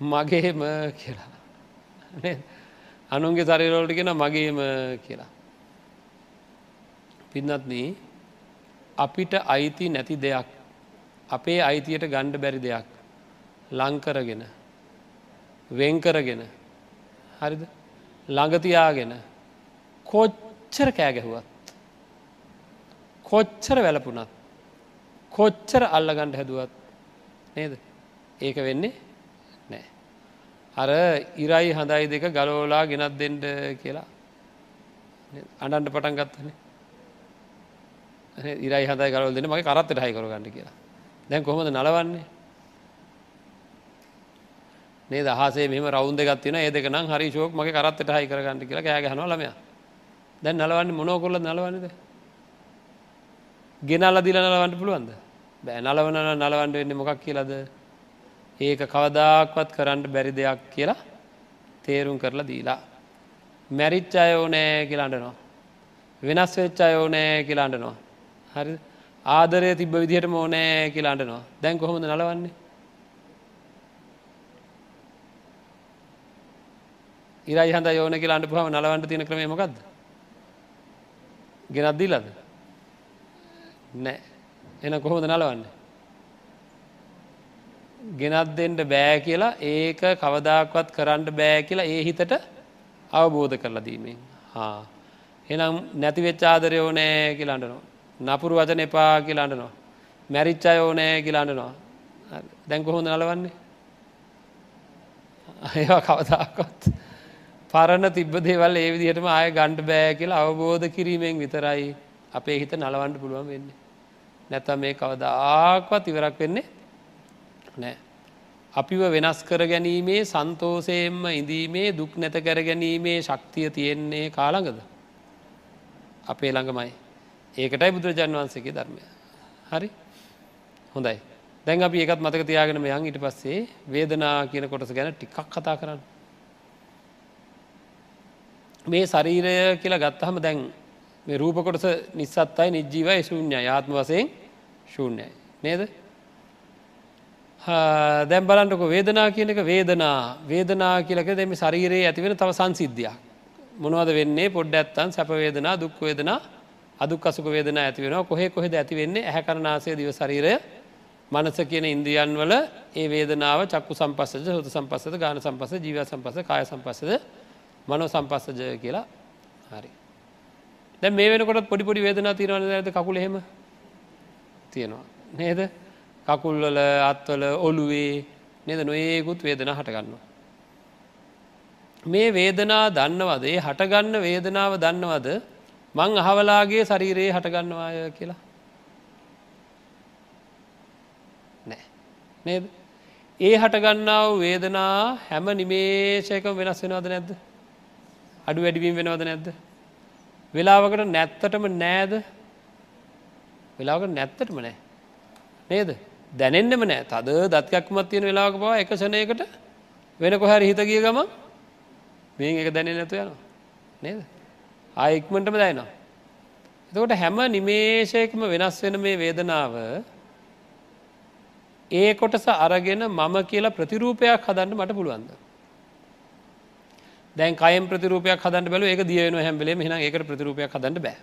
A: මගේම කියලා. අනුන්ගේ ශරීරෝලට කියෙන මගේම කියලා. පින්නත්න අපිට අයිති නැති දෙයක් අපේ අයිතියට ගණ්ඩ බැරි දෙයක් ලංකරගෙන වෙන්කරගෙන හරිද? ළඟතියාගෙන කොච්චර කෑගැහුවත් කොච්චර වැලපුනත් කොච්චර අල්ලගණ්ඩ හැදුවත් නේද? ඒක වෙන්නේ නෑ අර ඉරයි හඳයි දෙක ගලෝලා ගෙනත් දෙන්ඩ කියලා. අඩන්ට පටන් ගත්තන. ඉරයි හඳයි ගලවල් දෙන මගේ කරත්තට හයි කරගන්න කියලා. දැන් කොහොමද නලවන්නේ? මේ දහසේ මෙම රවුන්ද ගත්තින ඒ දෙක නම් හරි ශෝක් මගේ කරත්තට හයි කරගන්න කියලා කෑගහන ළමය. දැන් නලවන්න මොනෝ කොල්ල නලවන්නද? ගෙනල්ල දිල නලවන්න පුළුවන්ද? බෑ නලවන නලවන්ඩ වෙන්න මොකක් කියලද? ඒක කවදාක්වත් කරන්න බැරි දෙයක් කියලා තේරුම් කරලා දීලා. මැරිච් අයෝනෑ කියලාටනවා. වෙනස් වෙච්ච අයෝනෑ කියලාටනවා. හරි ආදරය තිබ විදිහට මෝනෑ කියලාටනවා දැන් කොහොමද නලවන්නේ. ඉරයි හඳ යෝන කියලාට පහම නලවන්ට තියෙන ක්‍රමය මොකක්ද. ගෙනත් දීලද. නෑ එන කොහොමද නලවන්නේ. ගෙනත් දෙෙන්ට බෑ කියලා ඒක කවදාක්වත් කරන්න බෑ කියලා ඒ හිතට අවබෝධ කරලා දීමෙන්. හා. එනම් නැතිවෙච් ආදරය ඕනෑ කියලාටනවා නපුරු වචන එපා කියලාටනවා මැරිච්චා ඕනෑ කියලාටනවා දැන් කොහොඳ නලවන්නේ? ඒවා කවදාක්වත් පරණ තිබ්බ දේවල් ඒ විදිහටම ආය ගණ්ඩ බෑ කියලා අවබෝධ කිරීමෙන් විතරයි අපේ හිත නලවන්ඩ පුළුවන් වෙන්නේ. නැතම් මේ කවදාක්වත් ඉවරක් වෙන්නේ නෑ. අපිව වෙනස් කර ගැනීමේ සන්තෝසයෙන්ම ඉඳීමේ දුක් නැත කර ගැනීමේ ශක්තිය තියෙන්නේ කාළඟද. අපේ ළඟමයි. ඒකටයි බුදුරජාන් වහන්සේගේ ධර්මය. හරි හොඳයි. දැන් අපි ඒකත් මතක තියාගෙන යන් ඉට පස්සේ වේදනා කියන කොටස ගැන ටිකක් කතා කරන්න. මේ ශරීරය කියලා ගත්තහම දැන් මේ රූප කොටස නිස්සත්තයි නිජ්ජීවයි ශූන්‍ය ආත්ම වසයෙන් ශූන්‍යයි. නේද? දැම් බලන්නක වේදනා කියන එක වේදනා. වේදනා කියලක දෙම ශරීරයේ ඇතිවෙන තව සංසිද්ධයක්. මොනවද වෙන්නේ? පොඩ්ඩ ඇත්තන් සැපවේදනා දුක්වේදනා අදුක් අසුක වේදන ඇතිවෙන කොහෙ කොහෙද ඇතිවෙන්නේ ඇහැකරනාසය දිව ශරීරය මනස කියන ඉන්ද්‍රියන් වල ඒ වේදනාව චක්කු සම්පස්සජ හොත සම්පස්සද ගාන සම්පස ජීව සම්පස කාය සම්පස්සද මනෝ සම්පස්සජය කියලා හරි. දැ මේ වෙනකොට පොඩිපොඩි වේදනා තිරවන ඇද කකුල හෙම තියෙනවා. නේද? කකුල්වල අත්වල ඔළුවේ නද? නොඒකුත් වේදනා හටගන්නවා. මේ වේදනා දන්නවද? ඒ හටගන්න වේදනාව දන්නවද? මං අහවලාගේ ශරීරයේ හටගන්නවාය කියලා? නෑ. නේද? ඒ හටගන්නාව වේදනා හැම නිමේශයක වෙනස් වෙනවද නැද්ද? අඩු වැඩිවීම වෙනවද නැද්ද? වෙලාවකට නැත්තටම නෑද? වෙලාවකට නැත්තටම නෑ. නේද? දැනෙන්නෙම නෑ. තද දත්කක්මත් තියෙන වෙලාක පවා එක ෂණයකට වෙන කොහැරි හිත ගිය ගම මේ එක දැනෙන් නැතු යනවා. නේද? ආයික්මටම දැයිනවා එතකොට හැම නිමේශයකම වෙනස් වෙන මේ වේදනාව ඒ කොටස අරගෙන මම කියලා ප්‍රතිරූපයක් හදන්න මට පුළුවන්ද දැන් කයම් ප්‍රතිරූපයක් හදන්න බැලු ඒක දියන හැම්බලේ මෙහන ඒකට ප්‍රතිරූපයක් හදන්න බෑ.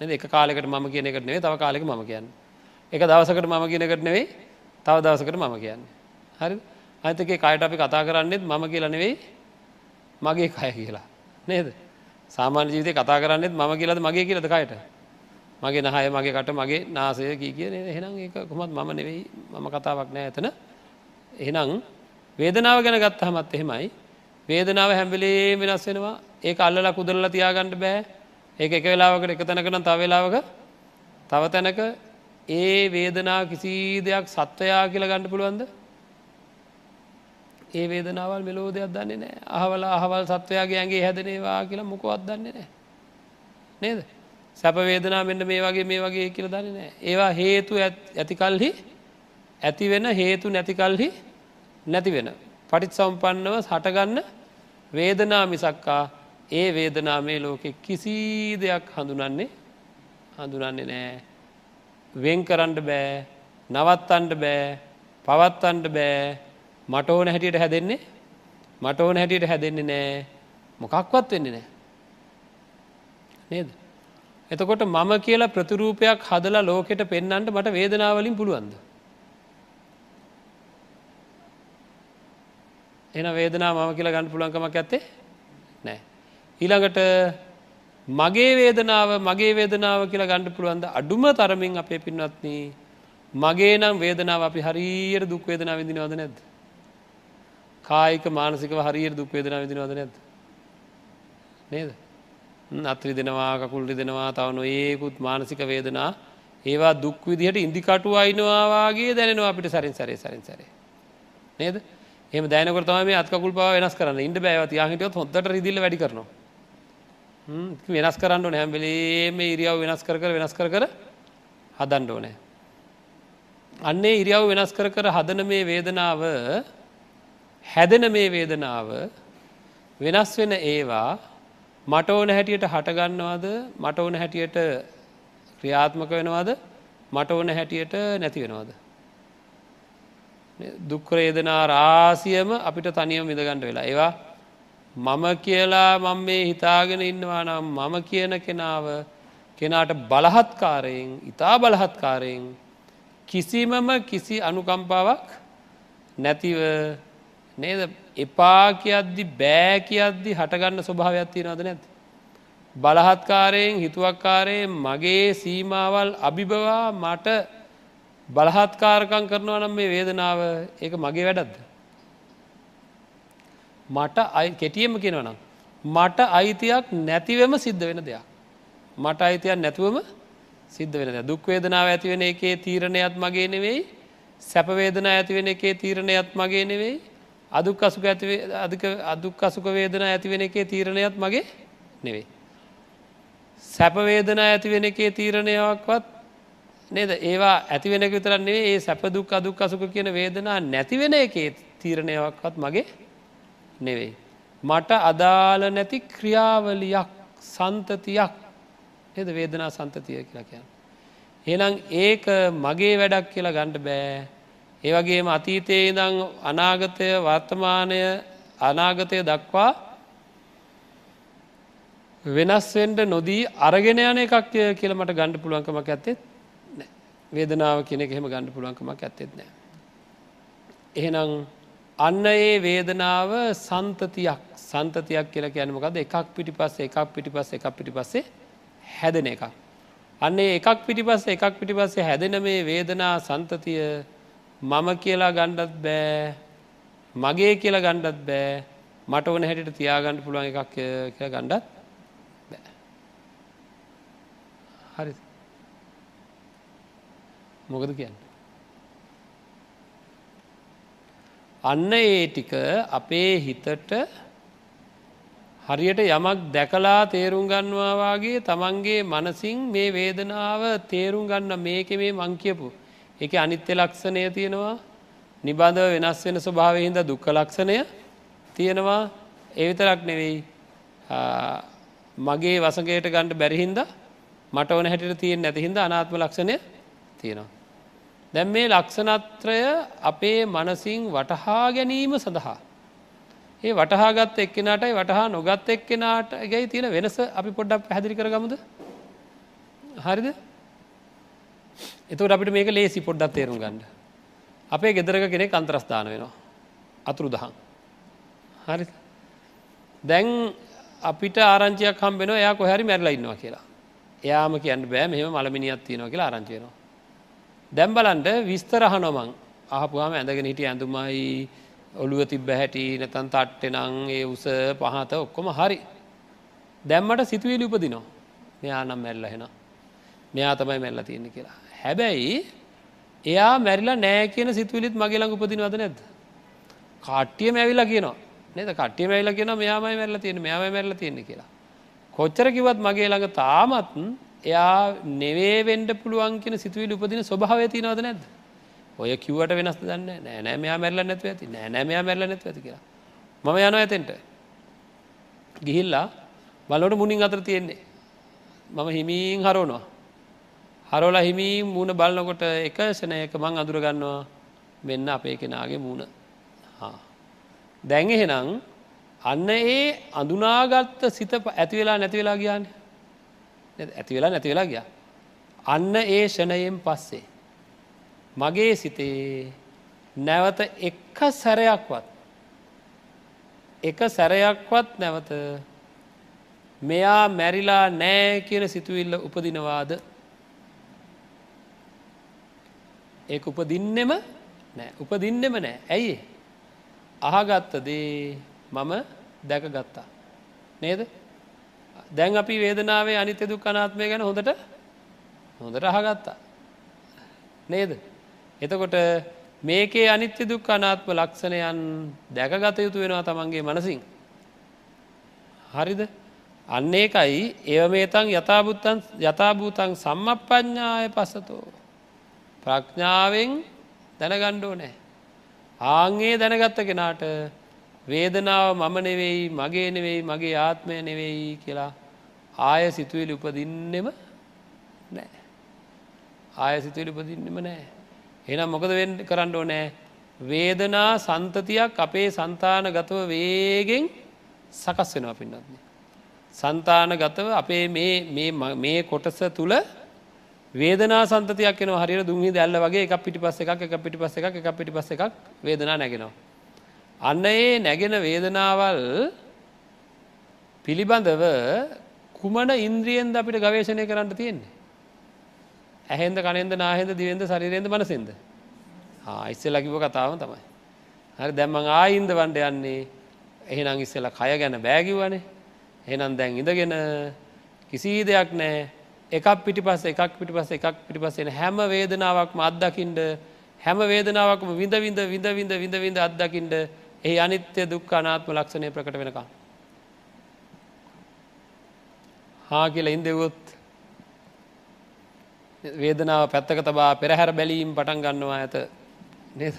A: එක කාලෙකට ම කියන එකට නෙවේ තව කාලෙක ම කියන්න. එක දවසකට මම කියනකට නෙවෙයි තව දවසකට මම කියන්නේ. හරි අතකේ කයට අපි කතා කරන්නෙත් මම කියලා නෙවෙයි මගේ කය කියලා. නේද. සාමාන්‍ය ජීවිතය කතා කරන්නෙත් මම කියලද මගේ කියලද කයට. මගේ නහය මගේ කට මගේ නාසය කී කියන එහෙනම් ඒ කොමත් මම නෙවෙයි මම කතාවක් නෑ ඇතන එහෙනම් වේදනාව ගැන ගත්ත හමත් එහෙමයි වේදනාව හැම්බිලේ වෙනස් වෙනවා ඒ අල්ලලා කුදරලා තියාගන්නඩ බෑ ඒක එක වෙලාවකට එක තැනකනම් තවෙලාවක තව තැනක ඒ වේදනා කිසි දෙයක් සත්වයා කියල ගණඩ පුළුවන්ද? ඒ වේදනාවල් මෙලෝ දෙයක් දන්නේ නෑ අහවල අහවල් සත්වයාගේ ඇගේ හැදනේවා කියලා මොකවත් දන්නේ නෑ නේද? සැප වේදනා මෙන්න මේ වගේ මේ වගේ කියල දන්නේ නෑ ඒවා හේතු ඇතිකල්හි ඇති වෙන හේතු නැතිකල්හි නැති වෙන. පටිත් සම්පන්නව හටගන්න වේදනා මිසක්කා ඒ වේදනා මේ ලෝකෙ කිසි දෙයක් හඳුනන්නේ හඳුනන්නේ නෑ වෙන් කරන්න බෑ නවත්තන්ට බෑ පවත්තන්ට බෑ. මට ඕන හැටියට හැදෙන්නේ මට ඕන හැටියට හැදෙන්නේ නෑ. මොකක්වත් වෙන්නේ නෑ. නේද? එතකොට මම කියලා ප්‍රතිරූපයක් හදලා ලෝකෙට පෙන්නන්ට මට වේදනාවලින් පුළුවන්ද? එන වේදනා මම කියලා ගන්න පුළන්කමක් ඇත්තේ නෑ. ඊළඟට මගේ වේදනාව මගේ වේදනාව කියලා ගණඩ පුළුවන්ද අඩුම තරමින් අපේ පින්වත්න? මගේ නම් වේදනාව අපි හරියට දුක් වේදනා විඳිනවද නැද්ද. කායික මානසික හරියට දුක්වේදන විදිනවද නැද? නේද අත්‍රි දෙනවා කකුල්රි දෙනවා තවන ඒකුත් මානසික වේදනා. ඒවා දුක් විදිහට ඉදිකටු අයිනවාගේ දැනවා අපිට සරින් සරේ සරින් සරේ. නේද? එම දැනකට තම මේ අත්කකුල් පව වෙනස් කරන්න. ඉන්න බෑවති හිටියොත් හොඳට රිදිල්ල වැඩි කරනවා. වෙනස් කරන්න නැම්බලේ මේ ඉරියාව වෙනස් කර කර වෙනස් කර කර හදන්ඩ ඕනෑ. අන්නේ ඉරියාව වෙනස් කර කර හදන මේ වේදනාව හැදෙන මේ වේදනාව වෙනස් වෙන ඒවා මට ඕන හැටියට හටගන්නවාද මට ඕන හැටියට ක්‍රියාත්මක වෙනවාද? මට ඕන හැටියට නැති වෙනවාද. දුක්කරේදනා රාසියම අපිට තනියම විදගණඩ වෙලා. ඒවා මම කියලා මම මේ හිතාගෙන ඉන්නවා නම් මම කියන කෙනාව කෙනාට බලහත්කාරයෙන් ඉතා බලහත්කාරයෙන් කිසිමම කිසි අනුකම්පාවක් නැතිව නේද එපා කියද්දි බෑ කියද්දි හටගන්න ස්වභාවයක් තියෙනවද නැති. බලහත්කාරයෙන් හිතුවක්කාරයෙන් මගේ සීමාවල් අභිබවා මට බලහත්කාරකං කරනවා නම් මේ වේදනාව ඒක මගේ වැඩක්ද. මට අයි කෙටියම කෙනවනම්. මට අයිතියක් නැතිවම සිද්ධ වෙන දෙයක්. මට අයිතියක් නැතුවම සිද්ධ වෙන දුක්වේදනාව ඇතිවෙන එකේ තීරණයත් මගේ නෙවෙයි සැපවේදන ඇතිවෙන එකේ තීරණයත් මගේ නෙවෙයි අදුක් අසුක ඇතික අදුක් අසුක වේදන ඇතිවෙන එකේ තීරණයත් මගේ නෙවෙයි. සැපවේදනා ඇතිවෙන එකේ තීරණයක්වත් නේද ඒවා ඇතිවෙන විතරන්නේ ඒ සැපදුක් අදුක් අසුක කියන වේදනා නැතිවෙන එකේ තීරණයක්වත් මගේ නෙවෙයි. මට අදාළ නැති ක්‍රියාවලියක් සන්තතියක් එද වේදනා සන්තතිය කියලා කියන්න. එනම් ඒක මගේ වැඩක් කියලා ගණ්ඩ බෑ ඒවගේම අතීතයේ ඉදං අනාගතය වර්තමානය අනාගතය දක්වා වෙනස්වෙන්ට නොදී අරගෙන යන එකක් කියල මට ගණඩ පුළුවන්කමක් ඇත්තෙත් වේදනාව කියන එහෙම ගණඩ පුළුවන්කමක් ඇත්තෙත් නෑ. එහෙනම් අන්න ඒ වේදනාව සන්තතියක් සන්තතියක් කියලා කියනමකද එකක් පිටි පස්සේ එකක් පිටි පස්ස එකක් පිටි පස්සේ හැදෙන එකක්. අන්නේ එකක් පිටි පස්ස එකක් පිටි පස්සේ හැදෙන මේ වේදනා සන්තතිය මම කියලා ගණ්ඩත් බෑ මගේ කියලා ගණ්ඩත් බෑ මට ඕන හැටිට තියාගණඩ පුළුවන් එකක් කියලා ගණ්ඩත් බෑ. හරි මොකද කියන්න? අන්න ඒ ටික අපේ හිතට හරියට යමක් දැකලා තේරුම් ගන්නවාගේ තමන්ගේ මනසින් මේ වේදනාව තේරුම් ගන්න මේක මේ මං කියපු. එක අනිත්‍ය ලක්ෂණය තියෙනවා. නිබඳව වෙනස් වෙන ස්වභාවහින්ද දුක්ක ලක්ෂණය තියෙනවා. ඒවිතරක් නෙවෙයි. මගේ වසගේට ගණ්ඩ බැරිහින්ද මට ඕන හැටිට තියෙන් නැතිහින්ද අනාත්ම ලක්ෂණය තියෙනවා. දැම් මේ ලක්ෂණත්‍රය අපේ මනසිං වටහා ගැනීම සඳහා. ඒ වටහාගත් එක්කෙනටයි වටහා නොගත් එක්කෙනාට ගැයි තියෙන වෙනස අපි පොඩ්ඩක් පැදිරි කරගමුද හරිද එතුට අපිට මේක ලේසි පොඩ්ඩත් තේරුම් ගන්න. අපේ ගෙදරක කෙනෙක් අන්තරස්ථාන වෙනවා. අතුරු දහන්. හරි දැන් අපිට ආරංචියක් හම්බෙන එයා කොහැරි මැරලා ඉන්නවා කියලා. එයාම කියන්න බෑ මෙහම මළමිනිියත් තියෙනවා කියලා ආරංචයනවා. දැම්බලන්ට විස්තරහනොමං අහපුහම ඇඳගෙන හිටිය ඇඳුමයි ඔළුව තිබ්බ හැටි නැතන් තට්ටෙනං ඒ උස පහත ඔක්කොම හරි. දැම්මට සිතුවේලි උපදිනවා මෙයා නම් මැල්ල හෙන මෙයා තමයි මැල්ල තියෙන කියලා. හැබැයි එයා මැරිලා නෑ කියන සිතුවිලිත් මගේලඟ උපදිනවද නැද. කට්ටිය මැවිලා කියනවා නද කට්ටිය මැවිලා කියන මෙයාමයි මැරල තියෙන මෙයාම මැරල තියෙන කියලා. කොච්චර කිවත් මගේ ළඟ තාමත් එයා නෙවේ වෙන්ඩ පුළුවන් කියෙන සිතුවිලි උපදින ස්වභාව තිනවද නැද. ඔය කිවට වෙනස් දන්න නෑ මෙයා මැරල නැත්ව ඇති. නෑ මෙයා මැරල නැත්ව ඇති කියලා. මම යන ඇතෙන්ට ගිහිල්ලා බලොට මුණින් අතර තියෙන්නේ. මම හිමීන් හරෝනවා හරෝල හිමී මූුණ බලන්නකොට එක සනයක මං අදුරගන්නවා මෙන්න අපේ කෙනාගේ මූුණ. දැන් එහෙනම් අන්න ඒ අඳුනාගත්ත සිත ඇතිවෙලා නැතිවෙලා ගියාන ඇතිවෙලා නැතිවෙලා ගිය. අන්න ඒ ෂණයෙන් පස්සේ. මගේ සිතේ නැවත එක්ක සැරයක්වත් එක සැරයක්වත් නැවත මෙයා මැරිලා නෑ කියන සිතුවිල්ල උපදිනවාද ඒ උපදින්නෙම නෑ උපදින්නෙම නෑ ඇයි අහගත්ත දේ මම දැක ගත්තා. නේද? දැන් අපි වේදනාවේ අනිත්‍ය දුක් අනාත්මය ගැන හොඳට හොඳට අහගත්තා. නේද? එතකොට මේකේ අනිත්‍ය දුක් අනාත්ම ලක්ෂණයන් දැකගත යුතු වෙනවා තමන්ගේ මනසින්. හරිද? අන්න ඒකයි ඒව මේතන් යථභූතන් යථභූතන් සම්මප්පඥාය පසතෝ. ප්‍රඥාවෙන් දැනගණ්ඩෝ නෑ. ආංගේ දැනගත්ත කෙනාට වේදනාව මම නෙවෙයි මගේ නෙවෙයි මගේ ආත්මය නෙවෙයි කියලා ආය සිතුවලි උපදින්නෙම නෑ. ආය සිතුවලි උපදින්නෙම නෑ. එනම් මොකද වෙන් කරන්න ඕනෑ වේදනා සන්තතියක් අපේ සන්තාන ගතව වේගෙන් සකස් වෙනවා පින්නත්න්නේ. සන්තානගතව අපේ මේ කොටස තුළ වේදනා සන්තතියක් එන හරි දුහි දැල්ල වගේ එක පිටි පස්ස එකක් එක පිටි පස්ස එකක් එක පිටි පස්ස එකක් වේදනා නැගෙනවා. අන්න ඒ නැගෙන වේදනාවල් පිළිබඳව කුමන ඉන්ද්‍රියෙන්ද අපිට ගවේශණය කරන්න තියෙන්නේ. ඇහෙන්ද කනෙන්ද නාහෙන්ද දිවෙන්ද ශරීරයෙන්ද මනසෙන්ද. ඉස්සෙ ලකිව කතාව තමයි. හරි දැම්මං ආයින්ද වන්ඩ යන්නේ එහෙනම් ඉස්සෙලා කය ගැන බෑගිවනේ එහෙනම් දැන් ඉඳගෙන කිසි දෙයක් නෑ එකක් පිටි පස්ස එකක් පිටි පස්ස එකක් පිටි පස්සෙන හැම වේදනාවක්ම අත්දකිින්ට හැම වේදනාවක්ම විඳ විඳ විඳ විඳ විඳ විඳ අත්දකිින්ට ඒ අනිත්‍ය දුක් අනාත්ම ලක්ෂණය ප්‍රකට වෙනකම්. හා කියල ඉන්දෙවොත් වේදනාව පැත්තක තබා පෙරහැර බැලීම් පටන් ගන්නවා ඇත නේද?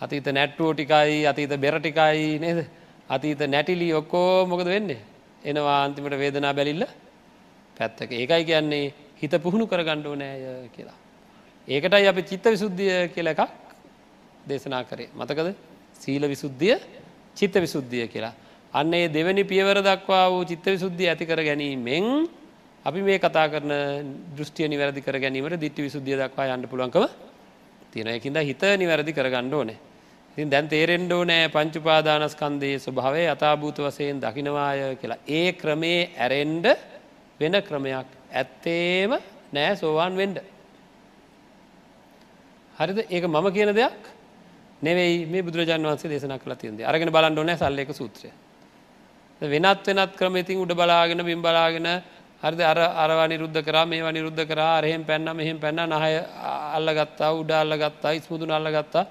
A: අතීත නැට්ටුවෝ ටිකයි අතීත බෙරටිකයි නේද? අතීත නැටිලි ඔක්කෝ මොකද වෙන්නේ? එනවා අන්තිමට වේදනා බැලිල්ල පැත්තක. ඒකයි කියන්නේ හිත පුහුණු කර ගණ්ඩෝ නෑය කියලා. ඒකටයි අපි චිත්ත විසුද්ධිය කියල එකක් දේශනා කරේ. මතකද? සීල විසුද්ධිය චිත්ත විසුද්ධිය කියලා. අන්නේ දෙවැනි පියවර දක්වා වූ චිත්ත විසුද්ධිය ඇති කර ගැනීමෙන් අපි මේ කතා කරන දෘෂ්ටිය නිවැරදි කර ගැනීමට දිට්ටි විසුද්ධිය දක්වා යන්න පුළුවන්කව තියෙන එකින්ද හිත නිවැරදි කරගන්න ඕනේ ඉතින් දැන් තේරෙන්ඩෝ නෑ පංචුපාදානස්කන්දයේ ස්වභාවය අතාභූත වසයෙන් දකිනවාය කියලා. ඒ ක්‍රමේ ඇරෙන්ඩ වෙන ක්‍රමයක් ඇත්තේම නෑ සෝවාන් වෙන්ඩ. හරිද ඒක මම කියන දෙයක් නෙවෙයි මේ බුදුරජාන් වන්සේ දේශන කළ තියන්ද අරගෙන බලන්න ඕනෑ සල්ලක සූත්‍රය. වෙනත් වෙනත් ක්‍රමතින් උඩ බලාගෙන බිම් බලාගෙන හරිද? අර අරවා නිරුද්ධ කරා මේවා නිරුද්ධ කරා අරහෙම පැන්න මෙහෙම පැන්න නහය අල්ලගත්තා උඩ අල්ලගත්තා ඉස්මුදුන අල්ලගත්තා.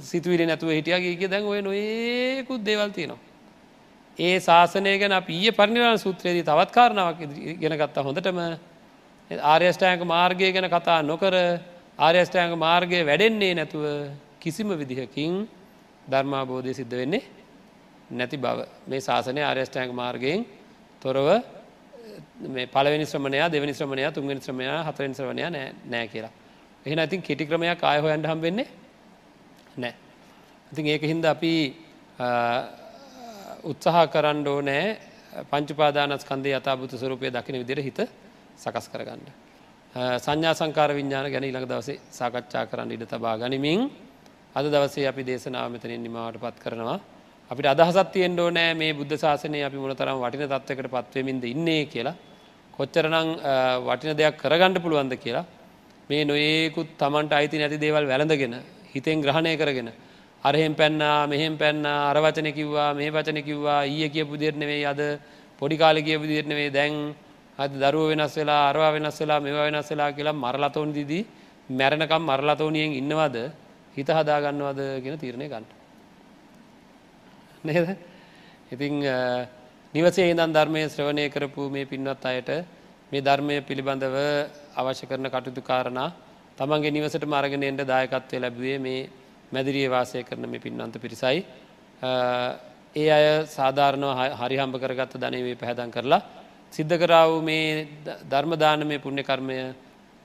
A: සිතුවිලි නැතුව හිටියගේ කිය දැන් ඔය නොඒකුත් දේවල් තියෙනවා. ඒ ශාසනය ගැන අප ඊය පරිනිරාණ සූත්‍රයේදී තවත් කාරණාවක් ගෙන ගත්තා හොඳටම. ආර්යෂ්ඨායක මාර්ගය ගැන කතා නොකර ආර්යෂ්ඨායක මාර්ගය වැඩෙන්නේ නැතුව කිසිම විදිහකින් ධර්මාබෝධය සිද්ධ වෙන්නේ නැති බව මේ ශාසනය ආර්යෂ්ඨායක මාර්ගයෙන් තොරව මේ පලවෙනි ශ්‍රමණයා දෙවනි ශ්‍රමණයා තුන්වෙනි ශ්‍රමණයා හතරෙන් ශ්‍රමණයා නෑ කියලා. එහෙනම් ඉතින් කෙටි ක්‍රමයක් ආය හොයන්න හම් වෙන්නේ නෑ. ඉතින් ඒක හින්ද අපි උත්සාහ කරන්න ඕනෑ පංචුපාදානස්කන්දේ අතාබුතු ස්වරූපය දකින විදිර හිත සකස් කරගන්න. සංඥා සංකාර විඤ්ඥාන ගැන ඊළඟ දවසේ සාකච්ඡා කරන්න ඉඩ තබා ගනිමින් අද දවසේ අපි දේශනාව මෙතනින් නිමාවට පත් කරනවා. අපිට අදහසත්තියෙන් ඕනෑ මේ බුද්ධ ශාසනය අපි මොනතරම් වටින තත්වකට පත්වමින්ද ඉන්නේ කියලා කොච්චරනං වටින දෙයක් කරගණ්ඩ පුළුවන්ද කියලා මේ නොඒකුත් තමන්ට අයිති නැති දේවල් වැළඳගෙන හිතෙන් ග්‍රහණය කරගෙන අරහෙම පැන්නා මෙහෙම පැන්න අර වචන කිව්වා මේ වචන කිව්වා ඊය කියපු දෙරනෙවෙයි අද පොඩිකාල කියපු දෙරනෙවේ දැන් අද දරුව වෙනස් වෙලා අරවා වෙනස් වෙලා මෙවා වෙනස් වෙලා කියලා මරලතෝන් දිදී මැරණකම් මරලතෝනියෙන් ඉන්නවද හිත හදාගන්නවද ගෙන තීරණය ගන්න. නේද ඉතිං නිවසේ ඉදන් ධර්මය ශ්‍රවණය කරපු මේ පින්වත් අයට මේ ධර්මය පිළිබඳව අවශ්‍ය කරන කටයුතු කාරණා තමන්ගේ නිවසට මරගෙනෙන්ට දායකත්වය ලැබුවේ මේ මැදිරිය වාසය කරන මේ පින්නන්ත පිරිසයි. ඒ අය සාධාරණව හරිහම්බ කරගත්ත ධනවේ පැහැදන් කරලා සිද්ධ කරාව මේ ධර්මදාන මේ පුුණ්‍ය කර්මය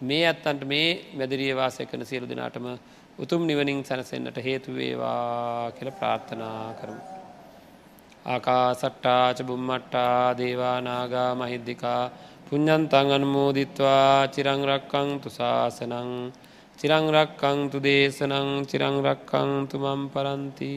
A: මේ ඇත්තන්ට මේ මැදිරිය වාසය කන සියලු දෙනාටම උතුම් නිවනින් සැනසෙන්න්නට හේතුවේවා කියල ප්‍රාර්ථනා කරමු. ආකා සට්ටාච බුම්මට්ටා දේවානාගා මහිද්දිකා පුඤ්ඤන්තං අනුමෝදිත්වා චිරං රක්ඛන්තු ශාසනං චිරං රක්ඛන්තු දේශනං චිරං රක්ඛන්තු මම් පරන්ති